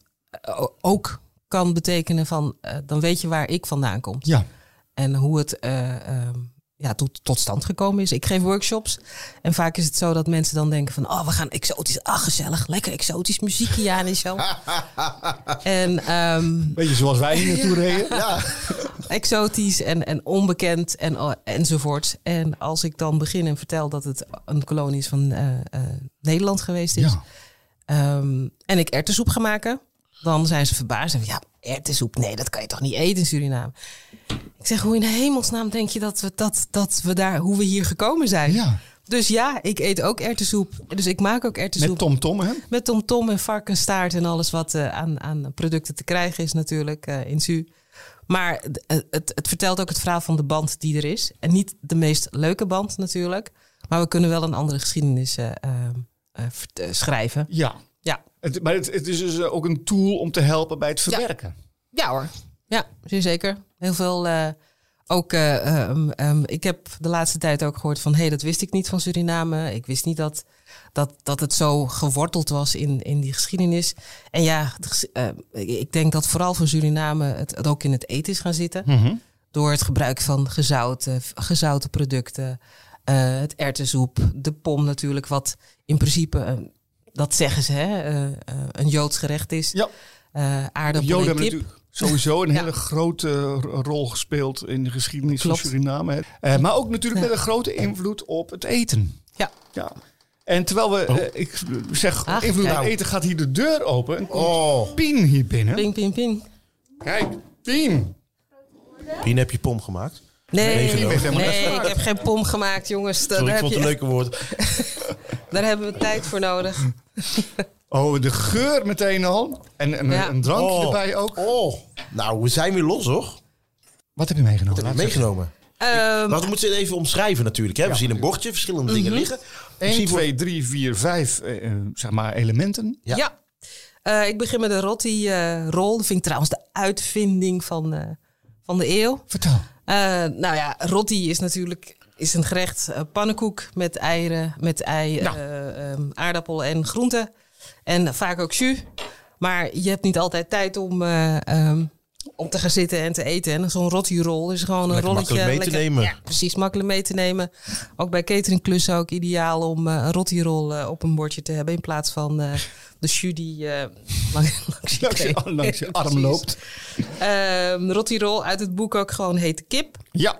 [SPEAKER 3] ook kan betekenen van, eh, dan weet je waar ik vandaan kom.
[SPEAKER 2] Ja,
[SPEAKER 3] En hoe het, eh, ehm, ja, tot, tot stand gekomen is. Ik geef workshops en vaak is het zo dat mensen dan denken van... oh, we gaan exotisch, ah, gezellig, lekker exotisch muziekje aan en zo. [laughs] en ehm,
[SPEAKER 2] Beetje zoals wij hier naartoe reden.
[SPEAKER 1] Ja.
[SPEAKER 3] exotisch en, en onbekend en, uh, enzovoort. En als ik dan begin en vertel dat het een kolonie is van uh, uh, Nederland geweest is...
[SPEAKER 2] Ja.
[SPEAKER 3] Um, en ik erwtensoep ga maken, dan zijn ze verbaasd. En ja, erwtensoep, nee, dat kan je toch niet eten in Suriname? Ik zeg, hoe in de hemelsnaam denk je dat we, dat, dat we daar, hoe we hier gekomen zijn?
[SPEAKER 2] Ja.
[SPEAKER 3] Dus ja, ik eet ook erwtensoep. Dus ik maak ook erwtensoep.
[SPEAKER 2] Met tomtom, hè?
[SPEAKER 3] Met tomtom en varkenstaart en alles wat uh, aan, aan producten te krijgen is natuurlijk uh, in Su. Maar het, het, het, vertelt ook het verhaal van de band die er is. En niet de meest leuke band natuurlijk. Maar we kunnen wel een andere geschiedenis uh, schrijven.
[SPEAKER 2] Ja. Het, maar het, het is dus ook een tool om te helpen bij het verwerken.
[SPEAKER 3] Ja, ja hoor. Ja, zeer zeker. Heel veel... Uh, ook, uh, um, um, ik heb de laatste tijd ook gehoord van... hé, hey, dat wist ik niet van Suriname. Ik wist niet dat, dat, dat het zo geworteld was in, in die geschiedenis. En ja, uh, ik denk dat vooral voor Suriname het, het ook in het eten is gaan zitten.
[SPEAKER 2] Mm -hmm.
[SPEAKER 3] Door het gebruik van gezouten, gezouten producten. Uh, het erwtensoep, de pom natuurlijk, wat in principe, dat zeggen ze, hè, uh, een Joods gerecht is.
[SPEAKER 2] Ja.
[SPEAKER 3] Uh, aardappel en kip.
[SPEAKER 2] Sowieso een [laughs] ja. hele grote rol gespeeld in de geschiedenis Klopt. van Suriname. Uh, maar ook natuurlijk ja. met een grote invloed op het eten.
[SPEAKER 3] Ja.
[SPEAKER 2] ja. En terwijl we, oh. uh, ik zeg, Ach, invloed op eten, gaat hier de deur open. En komt
[SPEAKER 1] oh.
[SPEAKER 2] Pien hier binnen.
[SPEAKER 3] Pien, Pien, Pien.
[SPEAKER 2] Kijk, Pien.
[SPEAKER 1] Pien, heb je pom gemaakt?
[SPEAKER 3] Nee, nee, ik heb geen pom gemaakt, jongens.
[SPEAKER 1] Sorry, ik vond het een leuke woord. [laughs]
[SPEAKER 3] Daar hebben we tijd voor nodig. [laughs]
[SPEAKER 2] Oh, de geur meteen al. En, en ja. een drankje
[SPEAKER 1] oh.
[SPEAKER 2] erbij ook.
[SPEAKER 1] Oh, nou, we zijn weer los, hoor.
[SPEAKER 2] Wat heb je meegenomen?
[SPEAKER 1] Wat heb je meegenomen?
[SPEAKER 3] Um,
[SPEAKER 1] maar we moeten het even omschrijven natuurlijk. Hè? We zien een bordje, verschillende mm -hmm. dingen liggen.
[SPEAKER 2] 1, 2, 3, 4, 5 uh, zeg maar elementen.
[SPEAKER 3] Ja. ja. Uh, ik begin met de rotti-rol. Uh, dat vind ik trouwens de uitvinding van, uh, van de eeuw.
[SPEAKER 2] Vertel.
[SPEAKER 3] Nou ja, rotti is natuurlijk is een gerecht pannenkoek met eieren, met ei,
[SPEAKER 2] Nou.
[SPEAKER 3] um, aardappel en groenten. En vaak ook jus. Maar je hebt niet altijd tijd om, um, om te gaan zitten en te eten. En zo'n rotti-rol is gewoon een
[SPEAKER 1] lekker
[SPEAKER 3] rolletje.
[SPEAKER 1] Makkelijk mee
[SPEAKER 3] lekker,
[SPEAKER 1] te nemen.
[SPEAKER 3] Ja, precies, makkelijk mee te nemen. Ook bij cateringklussen ook ideaal om uh, een rotti-rol uh, op een bordje te hebben. In plaats van uh, de jus die [laughs] langs, je,
[SPEAKER 2] langs, je, langs je arm [laughs] loopt.
[SPEAKER 3] Um, rotti-rol uit het boek ook gewoon hete kip.
[SPEAKER 2] Ja.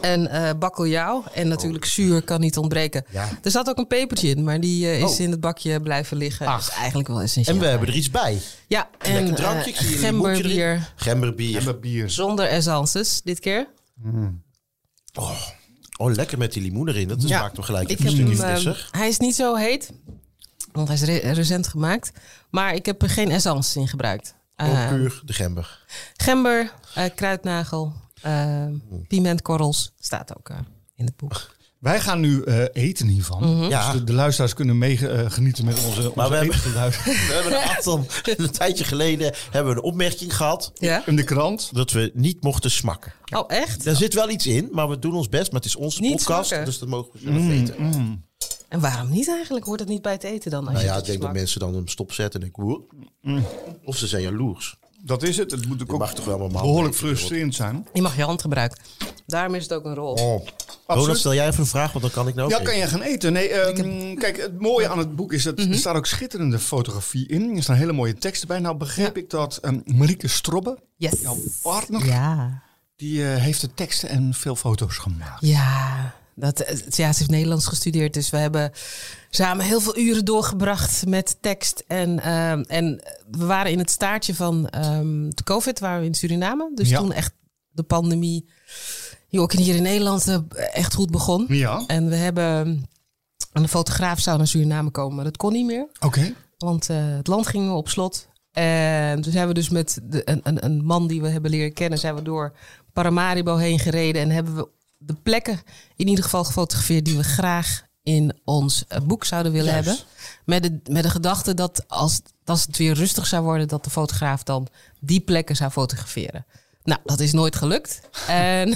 [SPEAKER 3] En uh, bakkeljauw. En natuurlijk oh. zuur kan niet ontbreken.
[SPEAKER 1] Ja.
[SPEAKER 3] Er zat ook een pepertje in, maar die uh, is oh. in het bakje blijven liggen.
[SPEAKER 1] Ach.
[SPEAKER 3] Dat is eigenlijk wel essentieel.
[SPEAKER 1] En we hebben er iets bij.
[SPEAKER 3] Ja,
[SPEAKER 1] en Lekker drankje.
[SPEAKER 3] Uh, gemberbier.
[SPEAKER 1] Gemberbier.
[SPEAKER 2] Gemberbier.
[SPEAKER 3] Zonder essences dit keer.
[SPEAKER 2] Mm.
[SPEAKER 1] Oh. oh, lekker met die limoen erin. Dat
[SPEAKER 3] ja.
[SPEAKER 1] maakt toch gelijk
[SPEAKER 3] ik
[SPEAKER 1] een stukje
[SPEAKER 3] hem,
[SPEAKER 1] frisser.
[SPEAKER 3] Hij is niet zo heet, want hij is re recent gemaakt. Maar ik heb er geen essences in gebruikt.
[SPEAKER 1] Oh, puur de gember.
[SPEAKER 3] Gember, kruidnagel, pimentkorrels staat ook uh, in het boek.
[SPEAKER 2] Wij gaan nu uh, eten hiervan.
[SPEAKER 3] Mhm.
[SPEAKER 2] Mm -hmm.
[SPEAKER 1] Ja.
[SPEAKER 2] Dus de, de, luisteraars kunnen mee uh, genieten met onze, onze
[SPEAKER 1] maar we hebben,
[SPEAKER 2] etengeluid. [laughs]
[SPEAKER 1] we hebben een, aantal, een tijdje geleden hebben we een opmerking gehad.
[SPEAKER 3] Ja?
[SPEAKER 2] In de krant.
[SPEAKER 1] Dat we niet mochten smakken.
[SPEAKER 3] Oh, echt?
[SPEAKER 1] Daar zit wel iets in, maar we doen ons best. Maar het is onze
[SPEAKER 3] niet
[SPEAKER 1] podcast,
[SPEAKER 3] smakken.
[SPEAKER 1] dus dat mogen we zelf
[SPEAKER 2] Mm,
[SPEAKER 1] weten.
[SPEAKER 2] mm.
[SPEAKER 3] En waarom niet eigenlijk? Hoort het niet bij het eten dan? Als
[SPEAKER 1] Nou
[SPEAKER 3] je
[SPEAKER 1] ja, ik denk dat mensen dan hem stopzetten en denken... "Woe." Of ze zijn jaloers.
[SPEAKER 2] Dat is het. Het moet ook,
[SPEAKER 1] Je mag toch wel
[SPEAKER 2] behoorlijk frustrerend zijn.
[SPEAKER 3] Je mag je hand gebruiken. Daarom is het ook een rol.
[SPEAKER 1] Oh. Ronald, stel jij even een vraag, want dan kan ik nou ook
[SPEAKER 2] Ja, kan je gaan eten? Nee, um, kijk, het mooie aan het boek is dat
[SPEAKER 3] Mhm.
[SPEAKER 2] er staat ook schitterende fotografie in. Er staan hele mooie teksten bij. Nou begreep ik dat um, Marieke Strobbe,
[SPEAKER 3] Yes.
[SPEAKER 2] jouw partner,
[SPEAKER 3] Ja.
[SPEAKER 2] die uh, heeft de teksten en veel foto's gemaakt.
[SPEAKER 3] Ja. Dat, eh, ja, ze heeft Nederlands gestudeerd, dus we hebben samen heel veel uren doorgebracht met tekst. En, ehm, en we waren in het staartje van ehm, de COVID, waren we in Suriname. Dus
[SPEAKER 2] Ja.
[SPEAKER 3] toen echt de pandemie, die ook hier in Nederland eh, echt goed begon.
[SPEAKER 2] Ja,
[SPEAKER 3] En we hebben, een fotograaf zou naar Suriname komen, maar dat kon niet meer.
[SPEAKER 2] oké.
[SPEAKER 3] Want eh, het land ging op slot. En toen zijn we dus met de, een, een, een man die we hebben leren kennen, zijn we door Paramaribo heen gereden. En hebben we de plekken in ieder geval gefotografeerd die we graag in ons eh, boek zouden willen
[SPEAKER 1] Juist.
[SPEAKER 3] hebben. Met de, met de gedachte dat als, als het weer rustig zou worden, dat de fotograaf dan die plekken zou fotograferen. Nou, dat is nooit gelukt. [laughs] En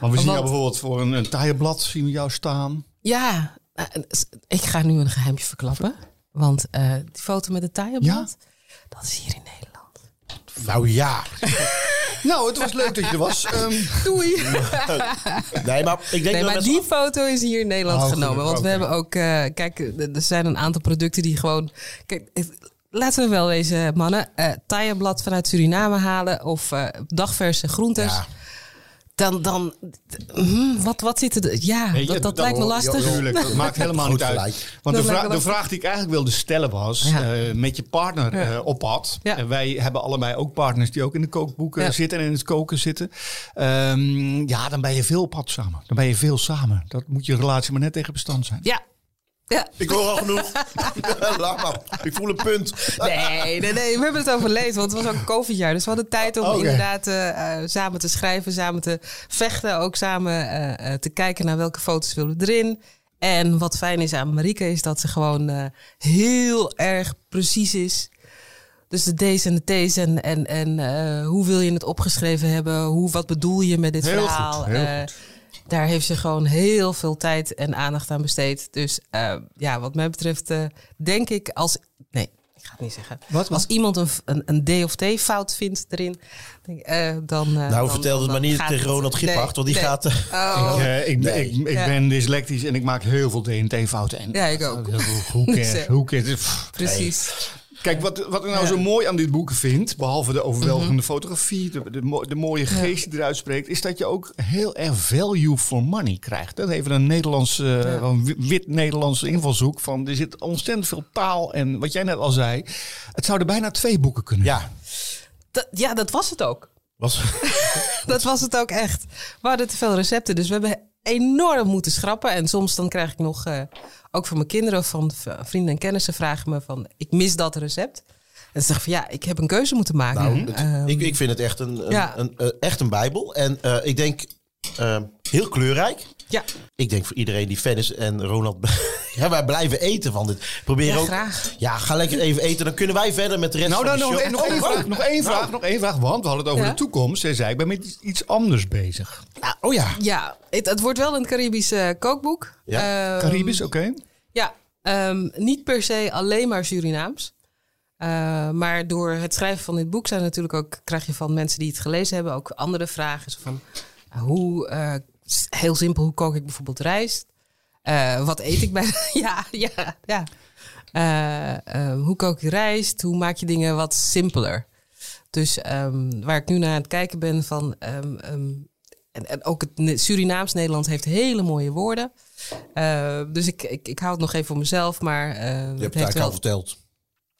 [SPEAKER 2] Maar we zien jou bijvoorbeeld voor een, een taaienblad zien we jou staan.
[SPEAKER 3] ja, eh, ik ga nu een geheimje verklappen. Want eh, die foto met het taaienblad, dat is hier in Nederland.
[SPEAKER 1] Nou ja. [laughs]
[SPEAKER 2] Nou, het was leuk dat je er was. [laughs] Ehm,
[SPEAKER 3] Doei. [laughs]
[SPEAKER 1] Nee, maar ik denk
[SPEAKER 3] Nee,
[SPEAKER 1] dat
[SPEAKER 3] maar
[SPEAKER 1] met-
[SPEAKER 3] die foto is hier in Nederland
[SPEAKER 2] Oh,
[SPEAKER 3] genomen. Want we hebben ook... eh, kijk, er zijn een aantal producten die gewoon... Kijk, het- laten we wel wezen, mannen. eh tailleblad vanuit Suriname halen of eh, dagverse groentes.
[SPEAKER 1] Ja.
[SPEAKER 3] Dan, dan hm, wat, wat zit er... Ja, dat, dat
[SPEAKER 2] dat-
[SPEAKER 3] lijkt me lastig.
[SPEAKER 2] Tuurlijk, dat maakt [laughs] helemaal niet uit. Want de,
[SPEAKER 3] Dat
[SPEAKER 2] de vraag die ik eigenlijk wilde stellen was,
[SPEAKER 3] Ja.
[SPEAKER 2] eh, met je partner
[SPEAKER 3] Ja.
[SPEAKER 2] eh, op pad.
[SPEAKER 3] Ja.
[SPEAKER 2] En wij hebben allebei ook partners die ook in de kookboeken
[SPEAKER 3] Ja.
[SPEAKER 2] zitten en in het koken zitten. Ehm, ja, dan ben je veel op pad samen. Dan ben je veel samen. Dat moet je relatie maar net tegen bestand zijn.
[SPEAKER 3] Ja. Ja.
[SPEAKER 1] Ik hoor al genoeg. [laughs] Laat maar. Ik voel een punt.
[SPEAKER 3] Nee, nee, nee, we hebben het overleefd, want het was ook een COVID-jaar. Dus we hadden tijd om
[SPEAKER 2] Oké.
[SPEAKER 3] inderdaad eh, eh, samen te schrijven, samen te vechten. Ook samen eh, eh, te kijken naar welke foto's willen we erin. En wat fijn is aan Marieke is dat ze gewoon eh, heel erg precies is. Dus de D's en de T's en, en, en eh, hoe wil je het opgeschreven hebben? Hoe, wat bedoel je met dit
[SPEAKER 2] Heel goed,
[SPEAKER 3] verhaal?
[SPEAKER 2] heel goed.
[SPEAKER 3] Daar heeft ze gewoon heel veel tijd en aandacht aan besteed. Dus eh, ja, wat mij betreft eh, denk ik als... Nee, ik ga het niet zeggen.
[SPEAKER 2] Wat, wat?
[SPEAKER 3] Als iemand een, een, een D of T fout vindt erin, denk, ik, eh, dan... eh,
[SPEAKER 1] Nou,
[SPEAKER 3] dan-
[SPEAKER 1] vertel het maar niet tegen. Ronald Gippard, want die
[SPEAKER 3] nee.
[SPEAKER 1] gaat... eh,
[SPEAKER 3] Oh. [laughs]
[SPEAKER 2] Ik, ik,
[SPEAKER 1] Nee.
[SPEAKER 2] ik, ik
[SPEAKER 3] Ja.
[SPEAKER 2] ben dyslectisch en ik maak heel veel DNT-fouten. En
[SPEAKER 3] Ja, ik ook.
[SPEAKER 2] Hoe [laughs] cares? Hoe cares? Pff.
[SPEAKER 3] Precies.
[SPEAKER 2] Kijk, wat, wat ik nou zo mooi aan dit boek vind, behalve de overweldigende
[SPEAKER 3] Mhm.
[SPEAKER 2] fotografie, de, de, mo- de mooie geest die eruit spreekt, is dat je ook heel erg value for money krijgt. Dat even een Nederlands, eh, een wit Nederlandse invalshoek van er zit ontzettend veel taal en wat jij net al zei, het zouden bijna twee boeken kunnen.
[SPEAKER 1] Ja,
[SPEAKER 3] Dat, ja, dat was het ook.
[SPEAKER 1] was... [laughs]
[SPEAKER 3] Dat was het ook echt. We hadden te veel recepten, dus we hebben enorm moeten schrappen. En soms dan krijg ik nog, eh, ook van mijn kinderen of van vrienden en kennissen vragen me van, ik mis dat recept. En ze zeggen van, ja, ik heb een keuze moeten maken.
[SPEAKER 1] Nou, het-
[SPEAKER 3] Ehm,
[SPEAKER 1] ik, ik vind het echt een, een,
[SPEAKER 3] Ja.
[SPEAKER 1] een, eh, echt een bijbel. En eh, ik denk eh, heel kleurrijk.
[SPEAKER 3] ja,
[SPEAKER 1] Ik denk voor iedereen die fan is en Ronald... [laughs] ja, wij blijven eten van dit. Probeer
[SPEAKER 3] Ja,
[SPEAKER 1] ook...
[SPEAKER 3] graag.
[SPEAKER 1] Ja, ga lekker even eten. Dan kunnen wij verder met de rest
[SPEAKER 2] Nou,
[SPEAKER 1] van
[SPEAKER 2] nou
[SPEAKER 1] de
[SPEAKER 2] nog,
[SPEAKER 1] show.
[SPEAKER 2] één, nog één
[SPEAKER 1] Oh,
[SPEAKER 2] vraag, nog één
[SPEAKER 1] Nou.
[SPEAKER 2] vraag, nog één vraag, want we hadden het over
[SPEAKER 3] Ja?
[SPEAKER 2] de toekomst. Zij zei, ik ben met iets- anders bezig.
[SPEAKER 1] Nou, oh ja.
[SPEAKER 3] ja het, het wordt wel een Caribisch eh, kookboek.
[SPEAKER 1] Ja,
[SPEAKER 3] Ehm,
[SPEAKER 2] Caribisch, oké.
[SPEAKER 3] Ja, ehm, niet per se alleen maar Surinaams. Eh, maar door het schrijven van dit boek zijn natuurlijk ook, krijg je van mensen die het gelezen hebben ook andere vragen. Zo van, hoe, eh, heel simpel, hoe kook ik bijvoorbeeld rijst? Eh, wat eet ik bij... [laughs] ja, ja, ja. Eh, eh, hoe kook je rijst? Hoe maak je dingen wat simpeler? Dus ehm, waar ik nu naar aan het kijken ben van... ehm, ehm, en, en ook het Ne- Surinaams-Nederlands heeft hele mooie woorden. Eh, dus ik, ik, ik hou het nog even voor mezelf, maar
[SPEAKER 1] Je hebt
[SPEAKER 3] het
[SPEAKER 1] al verteld.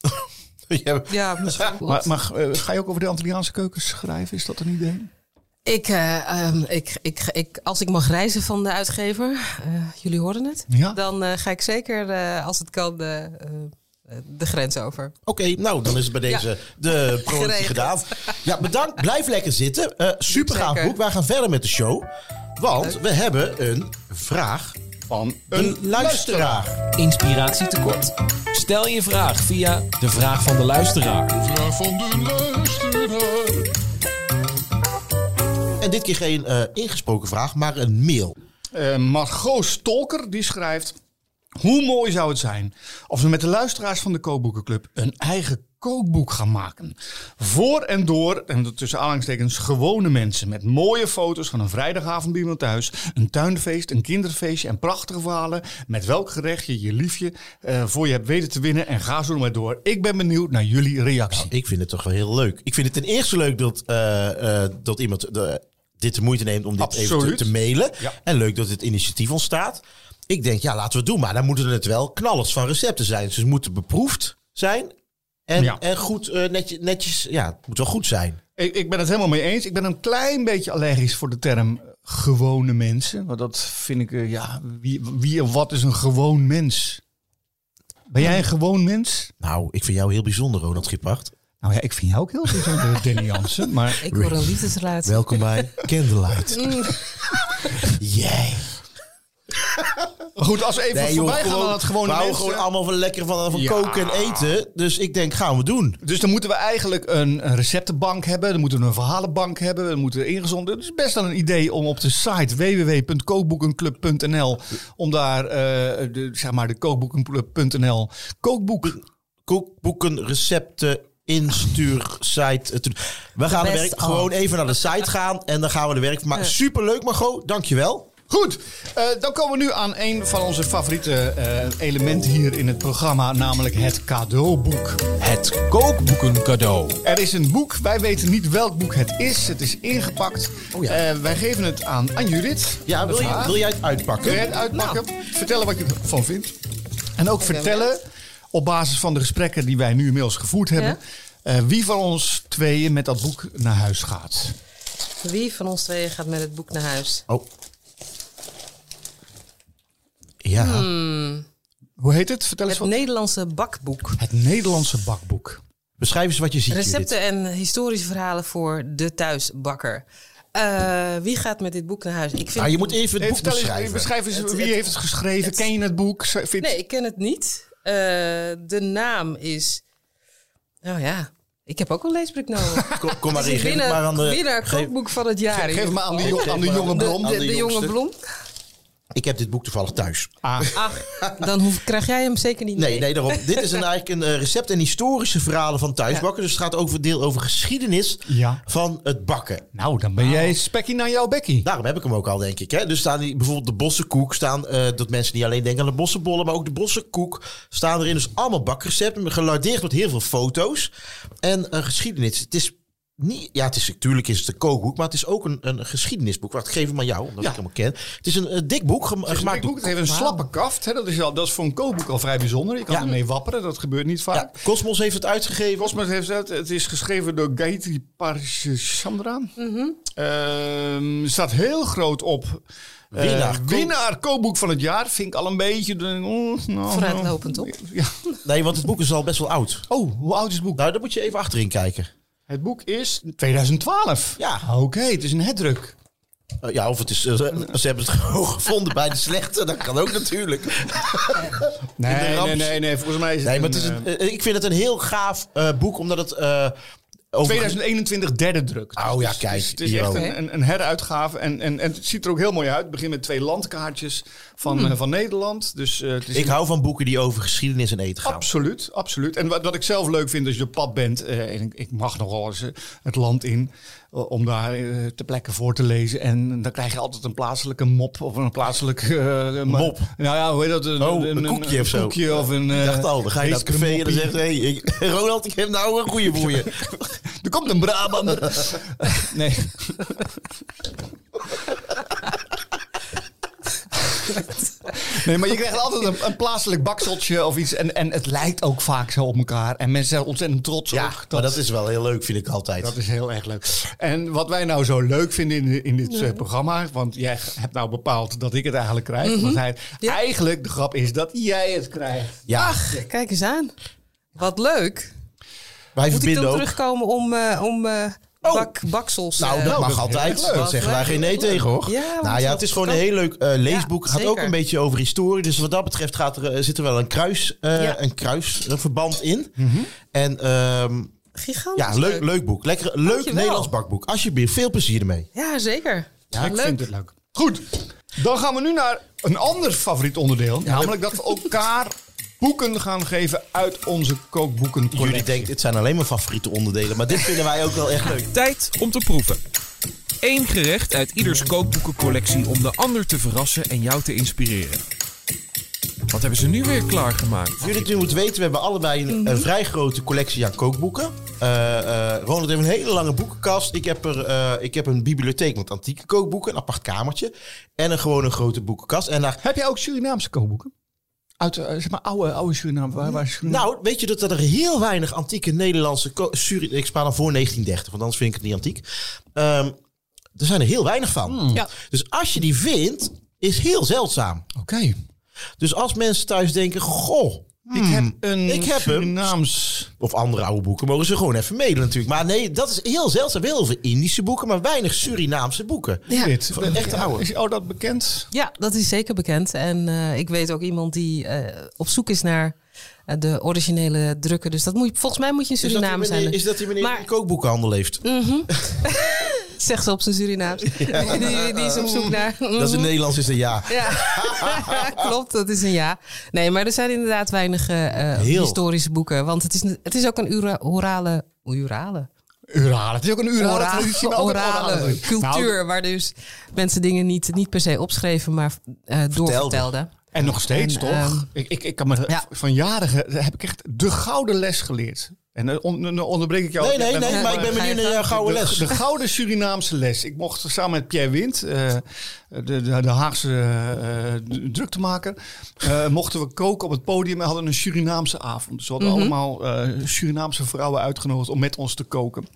[SPEAKER 1] [laughs] Je hebt-
[SPEAKER 3] Ja.
[SPEAKER 2] Maar, maar ga je ook over de Antilliaanse keukens schrijven? Is dat een idee?
[SPEAKER 3] Ik, eh, ehm, ik, ik, ik, als ik mag reizen van de uitgever, eh, jullie horen het,
[SPEAKER 2] Ja.
[SPEAKER 3] dan eh, ga ik zeker, eh, als het kan, de, eh, de grens over.
[SPEAKER 1] Oké, nou, dan is het bij deze
[SPEAKER 3] Ja.
[SPEAKER 1] de [laughs] promotie
[SPEAKER 3] Geregeld.
[SPEAKER 1] gedaan. Ja, bedankt. Blijf lekker zitten. Eh super gaaf boek. Wij gaan verder met de show. Want we hebben een vraag
[SPEAKER 2] Van
[SPEAKER 1] een luisteraar.
[SPEAKER 4] Inspiratie tekort. Stel je vraag via de vraag van de luisteraar.
[SPEAKER 5] Vraag van de luisteraar.
[SPEAKER 1] En dit keer geen eh, ingesproken vraag, maar een mail.
[SPEAKER 2] Eh, Margot Stolker die schrijft: Hoe mooi zou het zijn als we met de luisteraars van de Kookboekenclub een eigen kookboek gaan maken? Voor en door, en tussen aanhalingstekens, gewone mensen met mooie foto's van een vrijdagavond bij iemand thuis, een tuinfeest, een kinderfeestje en prachtige verhalen met welk gerecht je je liefje eh, voor je hebt weten te winnen. En ga zo maar door. Ik ben benieuwd naar jullie reactie.
[SPEAKER 1] Ik vind het toch wel heel leuk. Ik vind het ten eerste leuk dat, dat iemand de, dit de moeite neemt om dit even te, mailen.
[SPEAKER 2] Ja.
[SPEAKER 1] En leuk dat het initiatief ontstaat. Ik denk, ja, laten we het doen. Maar dan moeten het wel knallers van recepten zijn. Dus ze moeten beproefd zijn. En,
[SPEAKER 2] Ja.
[SPEAKER 1] en goed, eh, netjes, netjes, ja, het moet wel goed zijn.
[SPEAKER 2] Ik, ik ben het helemaal mee eens. Ik ben een klein beetje allergisch voor de term gewone mensen. Want dat vind ik, eh, ja, wie, wie en wat is een gewoon mens? Ben jij een gewoon mens?
[SPEAKER 1] Nou, ik vind jou heel bijzonder, Ronald Gippard.
[SPEAKER 2] Nou ja, ik vind jou ook heel bijzonder, [laughs] Danny Jansen. Maar
[SPEAKER 3] Ik hoor een liefdesrelatie.
[SPEAKER 1] Welkom bij Candlelight. Jij.
[SPEAKER 2] goed, als we even voorbij gaan aan het gewone
[SPEAKER 1] we houden
[SPEAKER 2] mensen.
[SPEAKER 1] gewoon allemaal van lekker van, van
[SPEAKER 2] Ja.
[SPEAKER 1] koken en eten. Dus ik denk, gaan we doen.
[SPEAKER 2] Dus dan moeten we eigenlijk een, een receptenbank hebben. Dan moeten we een verhalenbank hebben. Dan moeten we ingezonden. Het is best wel een idee om op de site www.kookboekenclub.nl om daar, eh, de, zeg maar, de kookboekenclub.nl kookboek
[SPEAKER 1] Kookboeken, recepten, instuursite. te doen. We gaan de werk gewoon even naar de site gaan en dan gaan we de werk maken. Superleuk Margot, dankjewel.
[SPEAKER 2] Goed, eh, dan komen we nu aan een van onze favoriete eh, elementen hier in het programma, namelijk het cadeauboek.
[SPEAKER 4] Het kookboeken cadeau.
[SPEAKER 2] Er is een boek, wij weten niet welk boek het is. Het is ingepakt.
[SPEAKER 1] Oh ja.
[SPEAKER 2] Eh, wij geven het aan Anjurit.
[SPEAKER 1] Ja, wil, je, wil jij het
[SPEAKER 2] Kun jij
[SPEAKER 1] uitpakken?
[SPEAKER 2] het uitpakken? Vertellen wat je ervan vindt. En ook vertellen, op basis van de gesprekken die wij nu inmiddels gevoerd hebben, eh, wie van ons tweeën met dat boek naar huis gaat.
[SPEAKER 3] Wie van ons tweeën gaat met het boek naar huis?
[SPEAKER 1] Oh. Ja,
[SPEAKER 2] Hoe heet het? Vertel eens
[SPEAKER 3] Het
[SPEAKER 2] wat.
[SPEAKER 3] Nederlandse bakboek.
[SPEAKER 2] Het Nederlandse bakboek.
[SPEAKER 1] beschrijf eens wat je ziet,
[SPEAKER 3] Recepten en historische verhalen voor de thuisbakker. Eh, wie gaat met dit boek naar huis? Ik vind
[SPEAKER 1] Nou, je moet even het
[SPEAKER 2] Hey,
[SPEAKER 1] boek
[SPEAKER 2] eens,
[SPEAKER 1] beschrijven.
[SPEAKER 2] beschrijf eens
[SPEAKER 3] Het-
[SPEAKER 2] wie
[SPEAKER 3] het-
[SPEAKER 2] heeft het geschreven.
[SPEAKER 3] het-
[SPEAKER 2] Ken je het boek?
[SPEAKER 3] Nee, ik ken het niet. Eh, de naam is... Nou ja, ik heb ook een leesbruk nodig. [laughs]
[SPEAKER 1] Kom, kom maar in, geef het
[SPEAKER 3] winnaar,
[SPEAKER 1] maar aan de...
[SPEAKER 3] winnaar
[SPEAKER 1] geef-
[SPEAKER 3] kookboek van het jaar.
[SPEAKER 2] Geef
[SPEAKER 3] ieder
[SPEAKER 2] hem aan de, aan de
[SPEAKER 1] Geef maar
[SPEAKER 2] jonge
[SPEAKER 1] aan de-
[SPEAKER 3] De,
[SPEAKER 1] de
[SPEAKER 3] jonge blom.
[SPEAKER 1] Ik heb dit boek toevallig thuis.
[SPEAKER 2] Ah, [laughs]
[SPEAKER 3] Ach, dan hoef, krijg jij hem zeker niet
[SPEAKER 1] Nee,
[SPEAKER 3] mee.
[SPEAKER 1] nee, daarom. Dit is een, eigenlijk een eh, recept en historische verhalen van thuisbakken. Dus het gaat over deel over geschiedenis
[SPEAKER 2] Ja.
[SPEAKER 1] van het bakken.
[SPEAKER 2] nou, dan ben jij spekkie naar jouw bekkie.
[SPEAKER 1] Daarom heb ik hem ook al, denk ik. Hè? Dus staan die, bijvoorbeeld de bossenkoek. Staan, eh, dat mensen niet alleen denken aan de bossenbollen, maar ook de bossenkoek. Staan erin dus allemaal bakrecepten. Gelardeerd met heel veel foto's. En een geschiedenis. Het is niet, ja, het is natuurlijk is het een kookboek, maar het is ook een, een geschiedenisboek. Wacht, ik geef hem aan jou, omdat
[SPEAKER 2] Ja.
[SPEAKER 1] ik hem al ken. Het is een, dik boek, gem-
[SPEAKER 2] Het is een
[SPEAKER 1] gemaakt
[SPEAKER 2] dik boek. Het heeft een slappe kaft. Hè? Dat, is al, dat is voor een kookboek al vrij bijzonder. Je kan
[SPEAKER 1] Ja.
[SPEAKER 2] ermee wapperen. Dat gebeurt niet vaak.
[SPEAKER 1] Ja, Cosmos heeft het uitgegeven.
[SPEAKER 2] Cosmos heeft het. Het is geschreven door Gayatri Parichandra. Ehm, er staat heel groot op. eh,
[SPEAKER 1] Winnaar
[SPEAKER 2] winnaar kookboek van het jaar. Vind ik al een beetje... oh, nou,
[SPEAKER 3] Vooruitlopend, toch?
[SPEAKER 2] Ja.
[SPEAKER 1] Nee, want het boek is al best wel oud.
[SPEAKER 2] Oh, hoe oud is het boek?
[SPEAKER 1] Nou, daar moet je even achterin kijken.
[SPEAKER 2] Het boek is 2012.
[SPEAKER 1] Ja.
[SPEAKER 2] Oké, het is een herdruk.
[SPEAKER 1] Eh, ja, of het is, eh, ze hebben het [laughs] gewoon gevonden bij de slechte. Dat kan ook natuurlijk.
[SPEAKER 2] Nee, nee, nee, nee. Volgens mij is het
[SPEAKER 1] Nee, maar het is
[SPEAKER 2] een,
[SPEAKER 1] eh, ik vind het een heel gaaf eh, boek, omdat het eh.
[SPEAKER 2] 2021 derde druk.
[SPEAKER 1] Oh ja,
[SPEAKER 2] Dus
[SPEAKER 1] kijk,
[SPEAKER 2] Het is, het is echt een, een, een heruitgave. En, en, en het ziet er ook heel mooi uit. Het begint met twee landkaartjes van, eh, van Nederland. Dus eh, het is
[SPEAKER 1] Ik hou van boeken die over geschiedenis en eten gaan.
[SPEAKER 2] Absoluut, absoluut. En wat, wat ik zelf leuk vind als je op pad bent, eh, en ik, ik mag nogal eens het land in, om daar eh, ter plekke voor te lezen. En dan krijg je altijd een plaatselijke mop of een plaatselijke... eh,
[SPEAKER 1] Mop?
[SPEAKER 2] Nou ja, hoe heet dat? Een,
[SPEAKER 1] Oh, een koekje of zo.
[SPEAKER 2] koekje of een...
[SPEAKER 1] Ik dacht al, dan ga je naar het café en dan zegt hey, ik- [laughs] Ronald, ik heb nou een goede voor je. [laughs]
[SPEAKER 2] Er komt een Brabander. [laughs] nee. [laughs] Nee, maar je krijgt altijd een, een plaatselijk bakseltje of iets. En, en het lijkt ook vaak zo op elkaar. En mensen zijn ontzettend trots
[SPEAKER 1] Ja,
[SPEAKER 2] ook.
[SPEAKER 1] maar dat is wel heel leuk, vind ik altijd.
[SPEAKER 2] Dat is heel erg leuk. En wat wij nou zo leuk vinden in, in dit eh, programma, want jij hebt nou bepaald dat ik het eigenlijk krijg. want hij,
[SPEAKER 3] Ja.
[SPEAKER 2] Eigenlijk, de grap is dat jij het krijgt.
[SPEAKER 1] ja,
[SPEAKER 3] Ach, kijk eens aan. Wat leuk.
[SPEAKER 1] wij
[SPEAKER 3] Moet ik dan
[SPEAKER 1] ook.
[SPEAKER 3] terugkomen om, eh, om eh,
[SPEAKER 1] Oh.
[SPEAKER 3] bak, baksels?
[SPEAKER 1] Nou,
[SPEAKER 3] eh,
[SPEAKER 1] dat mag altijd.
[SPEAKER 2] leuk.
[SPEAKER 1] Dat zeggen wij geen nee tegen, hoor.
[SPEAKER 3] Ja,
[SPEAKER 1] nou ja, het is gewoon een heel leuk eh, leesboek.
[SPEAKER 3] Ja,
[SPEAKER 1] gaat ook een beetje over historie. Dus wat dat betreft gaat er, eh, zit er wel een kruis, eh,
[SPEAKER 3] Ja.
[SPEAKER 1] een kruisverband in. En ehm,
[SPEAKER 3] Gigantisch
[SPEAKER 1] ja, leuk, leuk boek. Lekker, leuk
[SPEAKER 3] Dankjewel.
[SPEAKER 1] Nederlands bakboek. Alsjeblieft, veel plezier ermee.
[SPEAKER 3] Ja, zeker.
[SPEAKER 2] Ja, ik
[SPEAKER 3] leuk.
[SPEAKER 2] vind het leuk. Goed, dan gaan we nu naar een ander favoriet onderdeel. namelijk dat we elkaar boeken gaan geven uit onze kookboekencollectie.
[SPEAKER 1] Jullie denken, dit zijn alleen maar favoriete onderdelen. Maar dit vinden wij ook wel echt leuk.
[SPEAKER 4] Tijd om te proeven. Eén gerecht uit ieders kookboekencollectie om de ander te verrassen en jou te inspireren. Wat hebben ze nu weer klaargemaakt?
[SPEAKER 1] Jullie nu moeten weten, we hebben allebei een, een vrij grote collectie aan kookboeken. Eh eh, Ronald heeft een hele lange boekenkast. Ik heb, er, eh, ik heb een bibliotheek met antieke kookboeken, een apart kamertje. En een gewoon een grote boekenkast. En daar,
[SPEAKER 2] Heb jij ook Surinaamse kookboeken? Uit eh, zeg maar oude, oude Suriname. Waar, waar Suriname?
[SPEAKER 1] nou, weet je dat er heel weinig antieke Nederlandse... ko- Suri ik spaar dan voor 1930, want anders vind ik het niet antiek. Ehm, er zijn er heel weinig van.
[SPEAKER 3] Ja.
[SPEAKER 1] Dus als je die vindt, is heel zeldzaam.
[SPEAKER 2] Oké.
[SPEAKER 1] Dus als mensen thuis denken, goh...
[SPEAKER 2] Ik heb een
[SPEAKER 1] ik heb hem.
[SPEAKER 2] Surinaams...
[SPEAKER 1] Of andere oude boeken mogen ze gewoon even mailen natuurlijk. Maar nee, dat is heel zeldzaam. Heel veel Indische boeken, maar weinig Surinaamse boeken.
[SPEAKER 3] Ja.
[SPEAKER 2] Dit.
[SPEAKER 1] Een echte oude.
[SPEAKER 2] Is jou dat bekend?
[SPEAKER 3] Ja, dat is zeker bekend. En eh, ik weet ook iemand die eh, op zoek is naar de originele drukken. Dus dat moet, volgens mij moet je in Suriname zijn.
[SPEAKER 1] is dat die meneer
[SPEAKER 3] Maar-
[SPEAKER 1] die kookboekenhandel heeft? [laughs]
[SPEAKER 3] Zegt ze op zijn Surinaams. [laughs] [laughs] Die, die is op zoek naar...
[SPEAKER 1] Dat is in Nederlands is een ja.
[SPEAKER 3] Ja, klopt, dat is een ja. Nee, maar er zijn inderdaad weinig eh, eh, historische boeken. Want het is, het is ook een ura- orale... Orale?
[SPEAKER 2] Urale. Het is ook een urale
[SPEAKER 3] Orale,
[SPEAKER 2] traditie,
[SPEAKER 3] orale
[SPEAKER 2] orale.
[SPEAKER 3] cultuur.
[SPEAKER 2] Nou,
[SPEAKER 3] waar dus mensen dingen niet, niet per se opschreven, maar eh doorvertelden.
[SPEAKER 2] En nog steeds,
[SPEAKER 3] En,
[SPEAKER 2] toch?
[SPEAKER 3] ehm,
[SPEAKER 2] ik, ik, ik kan me
[SPEAKER 3] ja.
[SPEAKER 2] van jaren heb ik echt de gouden les geleerd. En dan on- dan onderbreek ik jou.
[SPEAKER 1] Nee, nee, nee, maar ik ben benieuwd naar jouw gouden
[SPEAKER 2] de,
[SPEAKER 1] les.
[SPEAKER 2] De gouden Surinaamse les. Ik mocht samen met Pierre Wind, eh, de, de, de Haagse eh, druktemaker, eh, mochten we koken op het podium en hadden een Surinaamse avond. Dus we hadden allemaal eh, Surinaamse vrouwen uitgenodigd om met ons te koken.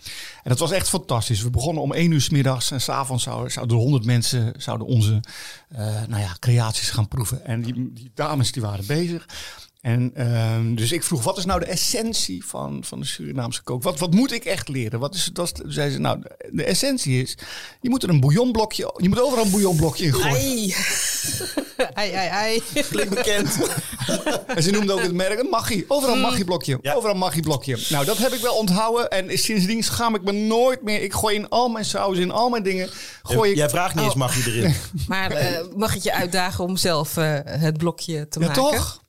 [SPEAKER 2] En dat was echt fantastisch. We begonnen om één uur s middags en s'avonds zouden, zouden honderd mensen zouden onze eh, nou ja, creaties gaan proeven. En die, die dames die waren bezig. En ehm, dus ik vroeg, wat is nou de essentie van, van de Surinaamse kook? Wat, wat moet ik echt leren? Wat is, dat is, zei ze, nou, de, de essentie is, je moet er een bouillonblokje, je moet overal een bouillonblokje in gooien.
[SPEAKER 3] Ai, [laughs] ai, ai.
[SPEAKER 1] Klinkt bekend. [laughs]
[SPEAKER 2] En ze noemde ook het merk een maggi. Overal een maggi-blokje.
[SPEAKER 1] Ja.
[SPEAKER 2] Overal een maggi-blokje. Nou, dat heb ik wel onthouden. En sindsdien schaam ik me nooit meer. Ik gooi in al mijn saus, in al mijn dingen. Gooi ik...
[SPEAKER 1] Jij vraagt niet eens,
[SPEAKER 3] Oh.
[SPEAKER 1] mag je erin? [laughs]
[SPEAKER 3] Maar eh, mag ik je uitdagen om zelf eh, het blokje te
[SPEAKER 2] Ja,
[SPEAKER 3] maken?
[SPEAKER 2] toch?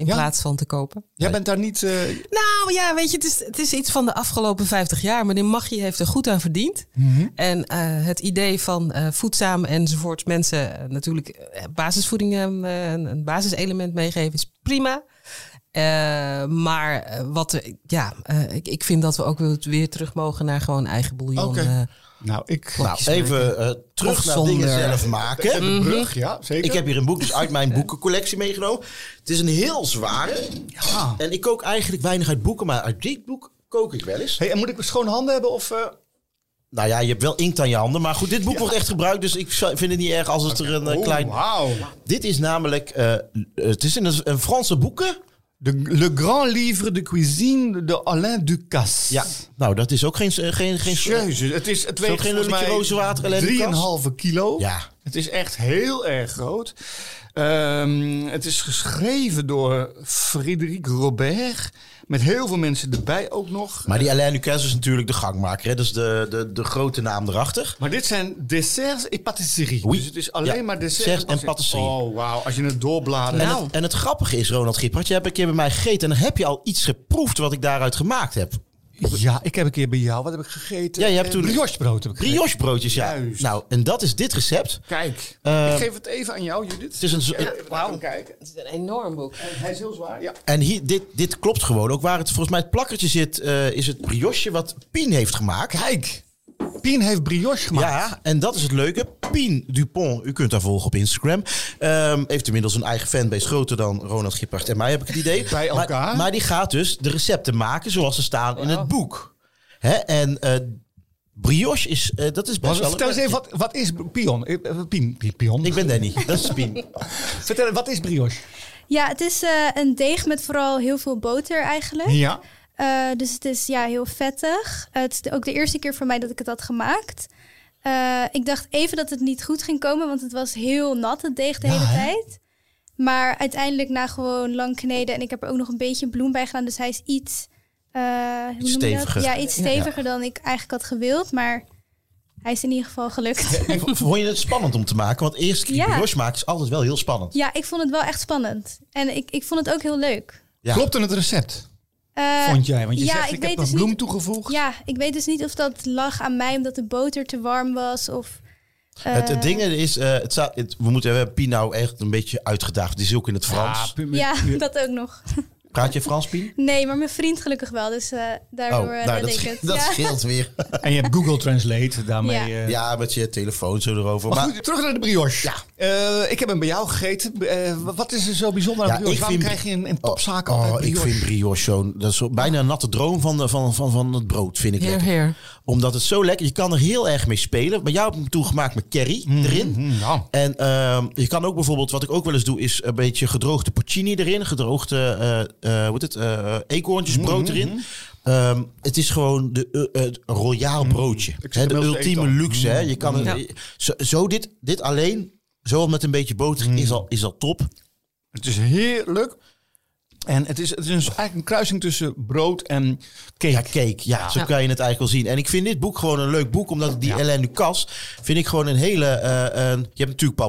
[SPEAKER 3] In
[SPEAKER 2] Ja.
[SPEAKER 3] plaats van te kopen?
[SPEAKER 2] Jij bent daar niet... eh,
[SPEAKER 3] Nou ja, weet je, het is, het is iets van de afgelopen 50 jaar. Meneer Maggi heeft er goed aan verdiend.
[SPEAKER 2] Mhm.
[SPEAKER 3] En eh, het idee van eh, voedzaam enzovoorts mensen natuurlijk basisvoeding een, basiselement meegeven is prima. Maar wat, ja, ik, ik vind dat we ook weer, terug mogen naar gewoon eigen bouillon.
[SPEAKER 2] Nou, ik...
[SPEAKER 1] Nou, even eh, terug naar
[SPEAKER 3] zonder.
[SPEAKER 1] dingen zelf maken.
[SPEAKER 2] De brug, ja, zeker.
[SPEAKER 1] Ik heb hier een boek dus uit mijn boekencollectie meegenomen. Het is een heel zware.
[SPEAKER 2] Ja.
[SPEAKER 1] En ik kook eigenlijk weinig uit boeken, maar uit dit boek kook ik wel eens.
[SPEAKER 2] Hey, en moet ik schone handen hebben of... eh,
[SPEAKER 1] Nou ja, je hebt wel inkt aan je handen. Maar goed, dit boek wordt echt gebruikt. Dus ik vind het niet erg als het er een eh,
[SPEAKER 2] oh,
[SPEAKER 1] klein...
[SPEAKER 2] wauw.
[SPEAKER 1] Dit is namelijk... eh, het is in een, een Franse boeken.
[SPEAKER 2] De Le Grand Livre de Cuisine de Alain Ducasse.
[SPEAKER 1] Ja, nou dat is ook geen... eh, geen, geen
[SPEAKER 2] Jezus, het, is, het weegt
[SPEAKER 1] geen
[SPEAKER 2] volgens mij
[SPEAKER 1] Alain Ducasse?
[SPEAKER 2] 3,5 kilo.
[SPEAKER 1] Ja.
[SPEAKER 2] Het is echt heel erg groot. Ehm, het is geschreven door Frédéric Robert. Met heel veel mensen erbij ook nog.
[SPEAKER 1] Maar die Alain Ducasse is natuurlijk de gangmaker. Hè? Dat is de, de, de grote naam erachter.
[SPEAKER 2] Maar dit zijn desserts et patisserie.
[SPEAKER 1] Oui.
[SPEAKER 2] Dus het is alleen
[SPEAKER 1] Ja,
[SPEAKER 2] maar desserts
[SPEAKER 1] desserts en patisserie.
[SPEAKER 2] Oh, wauw. Als je het doorbladert.
[SPEAKER 1] En,
[SPEAKER 3] Nou.
[SPEAKER 1] het, en het grappige is, Ronald Gippert, je hebt een keer bij mij gegeten... en dan heb je al iets geproefd wat ik daaruit gemaakt heb.
[SPEAKER 2] Ja, ik heb een keer bij jou. Wat heb ik gegeten?
[SPEAKER 1] Ja, je hebt
[SPEAKER 2] Eh,
[SPEAKER 1] toen-
[SPEAKER 2] briochebrood heb ik gegeten.
[SPEAKER 1] Brioche broodjes, ja.
[SPEAKER 2] Juist.
[SPEAKER 1] Nou, en dat is dit recept.
[SPEAKER 2] Kijk,
[SPEAKER 1] Eh,
[SPEAKER 2] ik geef het even aan jou, Judith.
[SPEAKER 1] Het is een,
[SPEAKER 2] Wauw. kijken.
[SPEAKER 3] Het is een enorm boek.
[SPEAKER 2] Hij is heel zwaar, ja.
[SPEAKER 1] en hier, dit, dit klopt gewoon ook. Waar het volgens mij het plakkertje zit, eh, is het brioche wat Pien heeft gemaakt.
[SPEAKER 2] Kijk, Pien heeft brioche gemaakt.
[SPEAKER 1] Ja, en dat is het leuke. Pien Dupont, u kunt haar volgen op Instagram. Ehm, heeft inmiddels een eigen fanbase groter dan Ronald Gippert en mij, heb ik het idee. [laughs]
[SPEAKER 2] Bij elkaar.
[SPEAKER 1] Maar, maar die gaat dus de recepten maken zoals ze staan in het boek. Hè? En eh, brioche is, eh, dat is best wel...
[SPEAKER 2] vertel eens even, wat, wat is pion? Eh, Pien, pion.
[SPEAKER 1] Ik ben Danny, [laughs] dat is Pien. [laughs]
[SPEAKER 2] Vertel, wat is brioche?
[SPEAKER 6] Ja, het is eh, een deeg met vooral heel veel boter eigenlijk.
[SPEAKER 2] Ja.
[SPEAKER 6] Eh, dus het is ja, heel vettig. Eh, het is ook de eerste keer voor mij dat ik het had gemaakt. Eh, ik dacht even dat het niet goed ging komen, want het was heel nat, het deeg de
[SPEAKER 2] Ja,
[SPEAKER 6] hele
[SPEAKER 2] hè?
[SPEAKER 6] tijd. Maar uiteindelijk na gewoon lang kneden en ik heb er ook nog een beetje bloem bij gedaan, dus hij is iets, eh, hoe noem je dat?
[SPEAKER 1] steviger.
[SPEAKER 6] Ja, iets steviger dan ik eigenlijk had gewild, maar hij is in ieder geval gelukt.
[SPEAKER 1] Vond je het spannend om te maken? Want eerst keer
[SPEAKER 6] Ja.
[SPEAKER 1] maken is altijd wel heel spannend.
[SPEAKER 6] Ja, ik vond het wel echt spannend en ik, ik vond het ook heel leuk.
[SPEAKER 1] Ja.
[SPEAKER 2] Klopte het recept,
[SPEAKER 6] Eh,
[SPEAKER 2] vond jij? Want je
[SPEAKER 6] ja,
[SPEAKER 2] zegt,
[SPEAKER 6] ik
[SPEAKER 2] ik, heb
[SPEAKER 6] dus
[SPEAKER 2] een bloem
[SPEAKER 6] niet-
[SPEAKER 2] toegevoegd.
[SPEAKER 6] Ja, ik weet dus niet of dat lag aan mij omdat de boter te warm was of... eh,
[SPEAKER 1] Het, het ding is, eh, het staat, het- we moeten we hebben Pien nou echt een beetje uitgedaagd. Die is ook in het Frans.
[SPEAKER 2] Pien-
[SPEAKER 6] Ja, [laughs] dat ook nog.
[SPEAKER 1] Praat je Frans, Pien?
[SPEAKER 6] Nee, maar mijn vriend gelukkig wel, dus eh daardoor
[SPEAKER 1] Oh,
[SPEAKER 6] eh,
[SPEAKER 1] nou, dat,
[SPEAKER 6] ik
[SPEAKER 1] dat
[SPEAKER 6] ja.
[SPEAKER 1] scheelt weer. [laughs]
[SPEAKER 2] En je hebt Google Translate, daarmee...
[SPEAKER 6] Ja.
[SPEAKER 2] eh,
[SPEAKER 1] Ja, met je telefoon zo erover.
[SPEAKER 2] Maar,
[SPEAKER 1] Maar,
[SPEAKER 2] goed, terug naar de brioche.
[SPEAKER 1] Ja.
[SPEAKER 2] Eh, ik heb hem bij jou gegeten. Wat is er zo bijzonder aan
[SPEAKER 1] Ja,
[SPEAKER 2] brioche?
[SPEAKER 1] ik
[SPEAKER 2] Waarom
[SPEAKER 1] vind-
[SPEAKER 2] krijg je in, in
[SPEAKER 1] oh,
[SPEAKER 2] topzaken
[SPEAKER 1] oh, ik
[SPEAKER 2] brioche?
[SPEAKER 1] vind brioche zo'n... Dat is zo, bijna een natte droom van, de, van, van, van het brood, vind ik
[SPEAKER 3] Heer, heer.
[SPEAKER 1] Omdat het zo lekker... Je kan er heel erg mee spelen. Bij jou heb ik hem toegemaakt met curry erin.
[SPEAKER 2] Mm, ja.
[SPEAKER 1] En ehm, je kan ook bijvoorbeeld, wat ik ook wel eens doe, is een beetje gedroogde porcini erin. Gedroogde, eh eh, hoe heet het, eh eekhoorntjesbrood
[SPEAKER 2] Mm-hmm.
[SPEAKER 1] erin. Ehm, het is gewoon de, het royaal broodje.
[SPEAKER 2] Mm.
[SPEAKER 1] Hè,
[SPEAKER 2] er
[SPEAKER 1] de ultieme luxe. Hè. Je kan
[SPEAKER 3] Ja.
[SPEAKER 1] zo, zo dit, dit alleen, zo met een beetje boter,
[SPEAKER 2] Mm.
[SPEAKER 1] is, al, is al top.
[SPEAKER 2] Het is heerlijk. En het is, het is een, eigenlijk een kruising tussen brood en cake.
[SPEAKER 1] Ja, cake. Ja, zo
[SPEAKER 3] Ja.
[SPEAKER 1] kan je het eigenlijk wel zien. En ik vind dit boek gewoon een leuk boek, omdat die
[SPEAKER 2] Ja.
[SPEAKER 1] Hélène Lucas vind ik gewoon een hele. eh, een- je hebt natuurlijk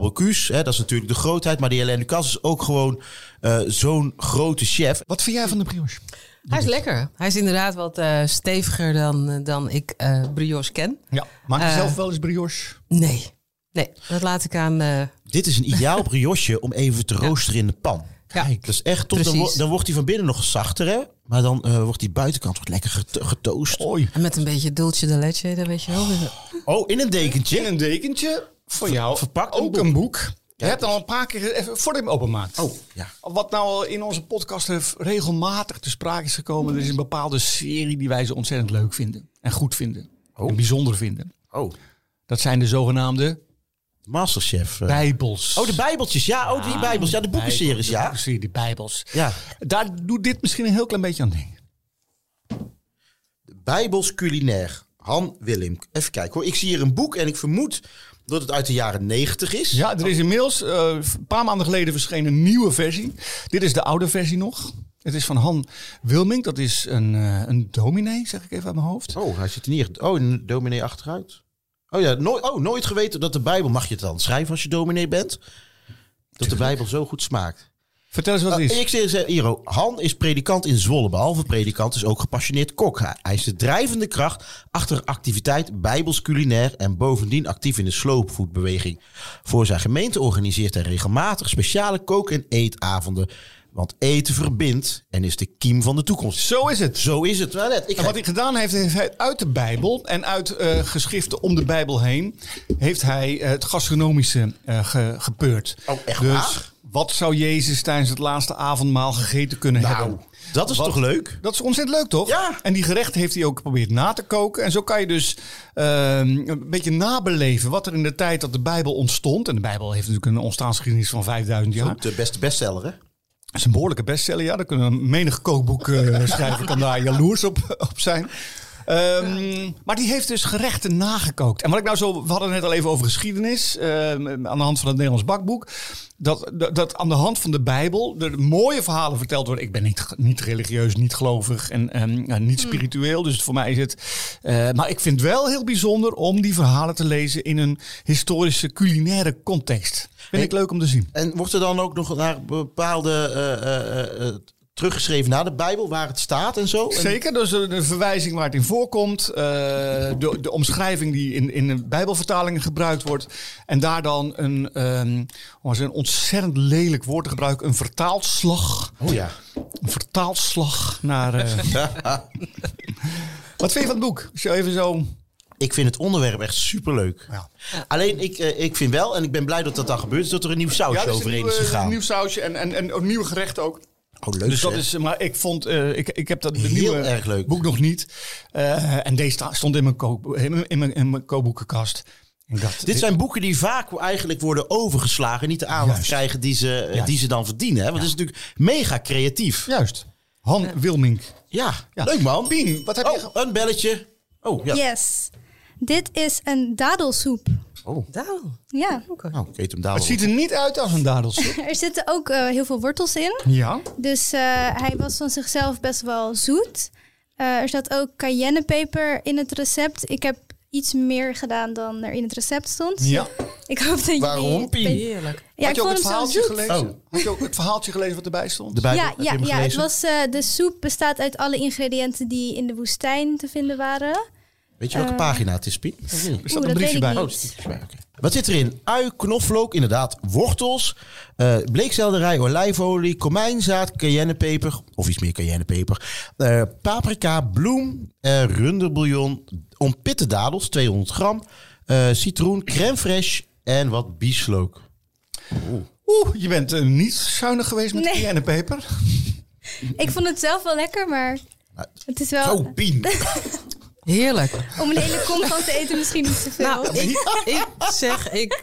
[SPEAKER 1] hè, dat is natuurlijk de grootheid, maar die Hélène Lucas is ook gewoon eh, zo'n grote chef.
[SPEAKER 2] Wat vind jij van de brioche?
[SPEAKER 3] Hij is lekker. Hij is inderdaad wat eh, steviger dan, dan ik eh brioche ken.
[SPEAKER 2] Ja. Maak je zelf wel eens brioche?
[SPEAKER 3] Nee. Nee, dat laat ik aan... eh,
[SPEAKER 1] Dit is een ideaal brioche om even te roosteren in de pan.
[SPEAKER 3] Ja.
[SPEAKER 1] Kijk, is echt top. Dan,
[SPEAKER 3] Precies.
[SPEAKER 1] wo- dan wordt hij van binnen nog zachter, hè? Maar dan eh, wordt die buitenkant wordt lekker geto- getoost.
[SPEAKER 2] Oei.
[SPEAKER 3] en met een beetje dulce de leche, dat weet je wel.
[SPEAKER 1] Oh, in een dekentje.
[SPEAKER 2] In een dekentje voor jou.
[SPEAKER 1] verpakt een
[SPEAKER 2] ook
[SPEAKER 1] boek.
[SPEAKER 2] een boek. Je hebt al een paar keer, even voordat je hem openmaakt.
[SPEAKER 1] Oh, ja.
[SPEAKER 2] Wat nou in onze podcast heeft regelmatig te sprake is gekomen. Er is een bepaalde serie die wij zo ontzettend leuk vinden. En goed vinden. En bijzonder vinden.
[SPEAKER 1] Oh,
[SPEAKER 2] Dat zijn de zogenaamde
[SPEAKER 1] Masterchef. eh.
[SPEAKER 2] bijbels.
[SPEAKER 1] Oh, de bijbeltjes. Ja, oh, die bijbels. Ja, de boekenseries, ja.
[SPEAKER 2] boekenserie, die bijbels.
[SPEAKER 1] Ja.
[SPEAKER 2] Daar doet dit misschien een heel klein beetje aan denken.
[SPEAKER 1] Bijbels culinair. Han Willem. Even kijken hoor. Ik zie hier een boek en ik vermoed dat het uit de jaren 90 is.
[SPEAKER 2] Ja, er is inmiddels eh, een paar maanden geleden verschenen een nieuwe versie. Dit is de oude versie nog. Het is van Han Wilming. Dat is een, eh, een dominee, zeg ik even uit mijn hoofd.
[SPEAKER 1] Oh, hij zit er niet echt. Oh, een dominee achteruit. Oh ja, nooit, oh, nooit geweten dat de Bijbel, mag je het dan schrijven als je dominee bent? Dat de Bijbel zo goed smaakt.
[SPEAKER 2] Vertel eens wat het
[SPEAKER 1] Uh,
[SPEAKER 2] is.
[SPEAKER 1] ik zeg, Iro, Han is predikant in Zwolle. Behalve predikant is ook gepassioneerd kok. Hij hij is de drijvende kracht achter activiteit Bijbels culinair en bovendien actief in de sloopvoetbeweging. Voor zijn gemeente organiseert hij regelmatig speciale kook- en eetavonden. Want eten verbindt en is de kiem van de toekomst.
[SPEAKER 2] Zo is het.
[SPEAKER 1] Zo is het. Net, ik
[SPEAKER 2] En wat hij gedaan heeft, heeft hij uit de Bijbel en uit eh, geschriften om de Bijbel heen, heeft hij eh, het gastronomische eh, ge- gepeurd.
[SPEAKER 1] Oh, echt
[SPEAKER 2] dus
[SPEAKER 1] waar?
[SPEAKER 2] wat zou Jezus tijdens het laatste avondmaal gegeten kunnen
[SPEAKER 1] Nou,
[SPEAKER 2] hebben?
[SPEAKER 1] dat is
[SPEAKER 2] Wat-
[SPEAKER 1] toch leuk?
[SPEAKER 2] Dat is ontzettend leuk, toch?
[SPEAKER 1] Ja.
[SPEAKER 2] En die gerechten heeft hij ook geprobeerd na te koken. En zo kan je dus ehm, een beetje nabeleven wat er in de tijd dat de Bijbel ontstond. En de Bijbel heeft natuurlijk een ontstaansgeschiedenis van 5000 jaar.
[SPEAKER 1] De beste bestseller, hè?
[SPEAKER 2] Is een behoorlijke bestseller, ja. Daar kunnen menig kookboek eh, schrijven, kan daar jaloers op, op zijn. Ehm, maar die heeft dus gerechten nagekookt. En wat ik nou zo, we hadden het net al even over geschiedenis, ehm, aan de hand van het Nederlands bakboek. Dat, dat, dat aan de hand van de Bijbel er mooie verhalen verteld worden. Ik ben niet, niet religieus, niet gelovig en ehm, ja, niet spiritueel. Dus voor mij is het. eh, maar ik vind het wel heel bijzonder om die verhalen te lezen in een historische culinaire context. Vind
[SPEAKER 1] Hey,
[SPEAKER 2] ik leuk om te zien.
[SPEAKER 1] En wordt er dan ook nog naar bepaalde eh, eh, teruggeschreven naar de Bijbel, waar het staat en zo?
[SPEAKER 2] Zeker, dus de, verwijzing waar het in voorkomt, eh, de, de omschrijving die in, in de Bijbelvertalingen gebruikt wordt. En daar dan een, eens een ontzettend lelijk woord te gebruiken, een vertaalslag.
[SPEAKER 1] Oh ja.
[SPEAKER 2] Een vertaalslag naar. eh, [laughs] Wat vind je van het boek? Als je even zo.
[SPEAKER 1] Ik vind het onderwerp echt superleuk.
[SPEAKER 2] Ja.
[SPEAKER 1] Alleen, ik, eh, ik vind wel, en ik ben blij dat dat dan gebeurt, is dat er een nieuw sausje
[SPEAKER 2] er is een
[SPEAKER 1] overheen is gegaan.
[SPEAKER 2] Een nieuw sausje en, en, en ook nieuwe gerechten ook.
[SPEAKER 1] Oh, leuk
[SPEAKER 2] Dus dat is, maar ik vond, eh, ik, ik heb dat de
[SPEAKER 1] Heel
[SPEAKER 2] nieuwe
[SPEAKER 1] erg leuk.
[SPEAKER 2] boek nog niet. Eh, en deze stond in mijn, kook, in mijn, in mijn, in mijn kookboekenkast. Ik dacht,
[SPEAKER 1] Dit zijn boeken die vaak eigenlijk worden overgeslagen. Niet de aandacht
[SPEAKER 2] Juist.
[SPEAKER 1] krijgen die ze, eh,
[SPEAKER 2] Juist.
[SPEAKER 1] die ze dan verdienen. Hè? Want het is natuurlijk mega creatief.
[SPEAKER 2] Juist. Han Wilmink.
[SPEAKER 1] Ja,
[SPEAKER 2] Ja.
[SPEAKER 1] leuk man.
[SPEAKER 2] Pien, wat heb je...
[SPEAKER 1] Oh, een belletje. Oh, ja.
[SPEAKER 6] Yes. Dit is een dadelsoep.
[SPEAKER 1] Oh,
[SPEAKER 3] Daarom.
[SPEAKER 6] Ja.
[SPEAKER 1] nou, ik eet hem daar
[SPEAKER 2] Het ziet er niet uit als een dadelsoep. [laughs]
[SPEAKER 6] Er zitten ook eh, heel veel wortels in.
[SPEAKER 2] ja.
[SPEAKER 6] Dus eh, hij was van zichzelf best wel zoet. Eh, er zat ook cayennepeper in het recept. Ik heb iets meer gedaan dan er in het recept stond.
[SPEAKER 2] Ja.
[SPEAKER 6] Ik hoop dat.
[SPEAKER 1] Waarom?
[SPEAKER 3] Heerlijk.
[SPEAKER 6] Ja,
[SPEAKER 2] Had
[SPEAKER 6] ik
[SPEAKER 2] je ook
[SPEAKER 6] vond
[SPEAKER 2] het verhaaltje gelezen?
[SPEAKER 1] Oh.
[SPEAKER 2] Had je ook het verhaaltje gelezen wat erbij stond?
[SPEAKER 6] Ja, ja, ja het was, eh, de soep bestaat uit alle ingrediënten die in de woestijn te vinden waren.
[SPEAKER 1] Weet je welke pagina het is, Pien?
[SPEAKER 2] Er staat een
[SPEAKER 6] dat
[SPEAKER 2] briefje bij.
[SPEAKER 1] Oh, er. Wat zit erin? Ui, knoflook, inderdaad, wortels, eh bleekselderij, olijfolie, komijnzaad, cayennepeper, of iets meer cayennepeper, eh, paprika, bloem, eh runderbouillon, ontpitte dadels, 200 gram, eh, citroen, crème fraîche en wat bieslook.
[SPEAKER 2] Oeh, je bent eh, niet zuinig geweest met
[SPEAKER 6] Nee.
[SPEAKER 2] nee. en peper.
[SPEAKER 6] Ik vond het zelf wel lekker, maar het is wel...
[SPEAKER 1] Oh, Pien. [laughs]
[SPEAKER 3] Heerlijk.
[SPEAKER 6] Om een hele kom van te eten misschien niet te veel.
[SPEAKER 3] Nou, ik, ik zeg, ik,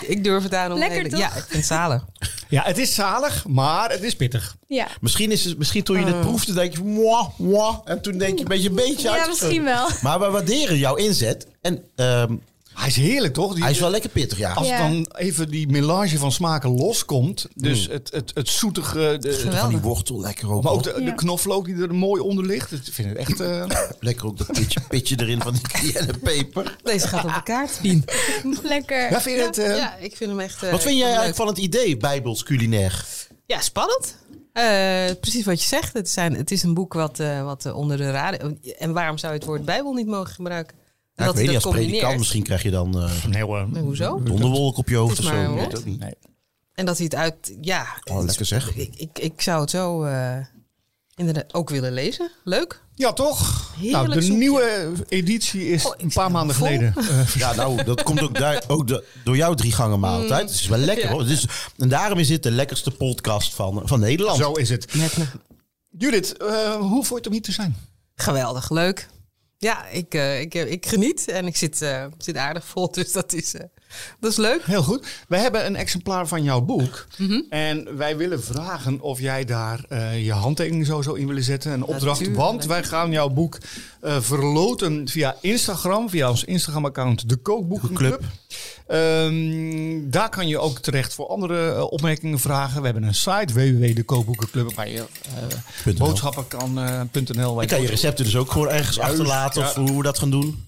[SPEAKER 3] ik durf het aan om...
[SPEAKER 6] Lekker,
[SPEAKER 3] hele-
[SPEAKER 6] toch?
[SPEAKER 3] Ja, ik vind het zalig.
[SPEAKER 2] Ja, het is zalig, maar het is pittig.
[SPEAKER 6] ja.
[SPEAKER 1] Misschien, is het, misschien toen je het proefde, denk je, mwah, mwah, en toen denk je een beetje, een beetje
[SPEAKER 6] ja, misschien wel.
[SPEAKER 1] Maar we waarderen jouw inzet. En ehm,
[SPEAKER 2] Hij is heerlijk, toch? Die-
[SPEAKER 1] Hij is wel lekker pittig, ja.
[SPEAKER 2] Als
[SPEAKER 6] Ja.
[SPEAKER 2] dan even die melange van smaken loskomt. Dus het, het, het zoetige, de,
[SPEAKER 1] Van die wortel, lekker ook.
[SPEAKER 2] maar ook de, knoflook die er mooi onder ligt. Ik vind het echt... eh, [laughs]
[SPEAKER 1] Lekker ook dat pitje, pitje erin van die cayennepeper.
[SPEAKER 3] Deze gaat op de kaart, Pien. [laughs]
[SPEAKER 6] Lekker.
[SPEAKER 2] ja, vind je het... eh,
[SPEAKER 3] Ja, ik vind hem echt... eh,
[SPEAKER 1] Wat vind jij eigenlijk van het idee, Bijbels culinair?
[SPEAKER 3] Ja, spannend. Eh, precies wat je zegt. Het, zijn, het is een boek wat, eh, wat onder de radar... En waarom zou je het woord Bijbel niet mogen gebruiken?
[SPEAKER 1] Ja,
[SPEAKER 3] dat
[SPEAKER 1] ik weet niet, als predikant misschien krijg je dan eh
[SPEAKER 2] Nee hoor.
[SPEAKER 3] Nee, hoezo?
[SPEAKER 1] donderwolk op je hoofd of zo. weet niet.
[SPEAKER 2] Nee.
[SPEAKER 3] En dat hij het uit... Ja,
[SPEAKER 1] Oh, lekker zeg.
[SPEAKER 3] ik, ik, ik zou het zo eh, inderdaad ook willen lezen. Leuk.
[SPEAKER 2] Ja, toch?
[SPEAKER 3] Heerlijk
[SPEAKER 2] nou, de nieuwe editie is
[SPEAKER 3] Oh,
[SPEAKER 2] een paar maanden
[SPEAKER 3] vol.
[SPEAKER 2] geleden. eh, [laughs]
[SPEAKER 1] Ja, nou, dat komt ook, daar, ook de- door jouw drie gangen maaltijd. Het is wel lekker
[SPEAKER 3] Ja.
[SPEAKER 1] hoor. Het is, en daarom is dit de lekkerste podcast van, van Nederland.
[SPEAKER 2] zo is het. Judith, eh, hoe je het om hier te zijn?
[SPEAKER 3] Geweldig, leuk. Ja, ik, eh, ik, ik geniet en ik zit, eh, zit aardig vol, [laughs] dus dat is, eh, dat is leuk.
[SPEAKER 2] Heel goed. Wij hebben een exemplaar van jouw boek.
[SPEAKER 3] Mhm.
[SPEAKER 2] En wij willen vragen of jij daar eh, je handtekening sowieso in willen zetten. Een opdracht.
[SPEAKER 3] Natuurlijk.
[SPEAKER 2] Want wij gaan jouw boek eh, verloten via Instagram. Via ons Instagram-account De Kookboekenclub. Ehm, daar kan je ook terecht voor andere eh, opmerkingen vragen. We hebben een site www.dekookboekenclub waar je eh, boodschappen kan, eh, .nl. waar
[SPEAKER 1] Ik kan je recepten dus ook gewoon ergens
[SPEAKER 2] Juist,
[SPEAKER 1] achterlaten of hoe we dat gaan doen.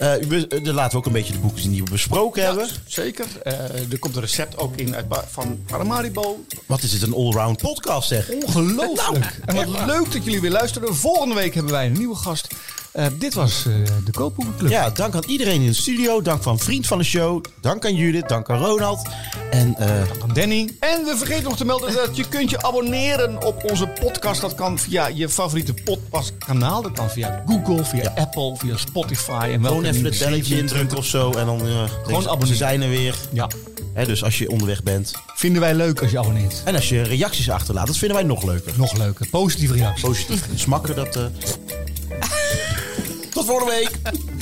[SPEAKER 1] Eh, we, eh, dan laten we ook een beetje de boeken zien die we besproken hebben.
[SPEAKER 2] Zeker. Eh, er komt een recept ook in uit, van Paramaribo.
[SPEAKER 1] Wat is dit een allround podcast zeg.
[SPEAKER 2] Ongelooflijk. en wat leuk dat jullie weer luisteren. Volgende week hebben wij een nieuwe gast. Eh, dit was eh, de Koopboekenclub.
[SPEAKER 1] Ja, dank aan iedereen in de studio. Dank van vriend van de show. Dank aan Judith. Dank aan Ronald. En eh,
[SPEAKER 2] Van Danny. En we vergeten nog te melden dat je kunt je abonneren op onze podcast. Dat kan via je favoriete podcastkanaal. Dat kan via Google, via Apple, via Spotify. En welke
[SPEAKER 1] gewoon even het belletje indrukken of zo. En dan uh,
[SPEAKER 2] Gewoon
[SPEAKER 1] ze
[SPEAKER 2] abonneren.
[SPEAKER 1] zijn er weer.
[SPEAKER 2] Ja,
[SPEAKER 1] Hè, dus als je onderweg bent.
[SPEAKER 2] vinden wij leuk als je abonneert.
[SPEAKER 1] En als je reacties achterlaat, dat vinden wij nog leuker.
[SPEAKER 2] Nog leuker. Positieve reacties.
[SPEAKER 1] Positief. Smakken, dat tot volgende week.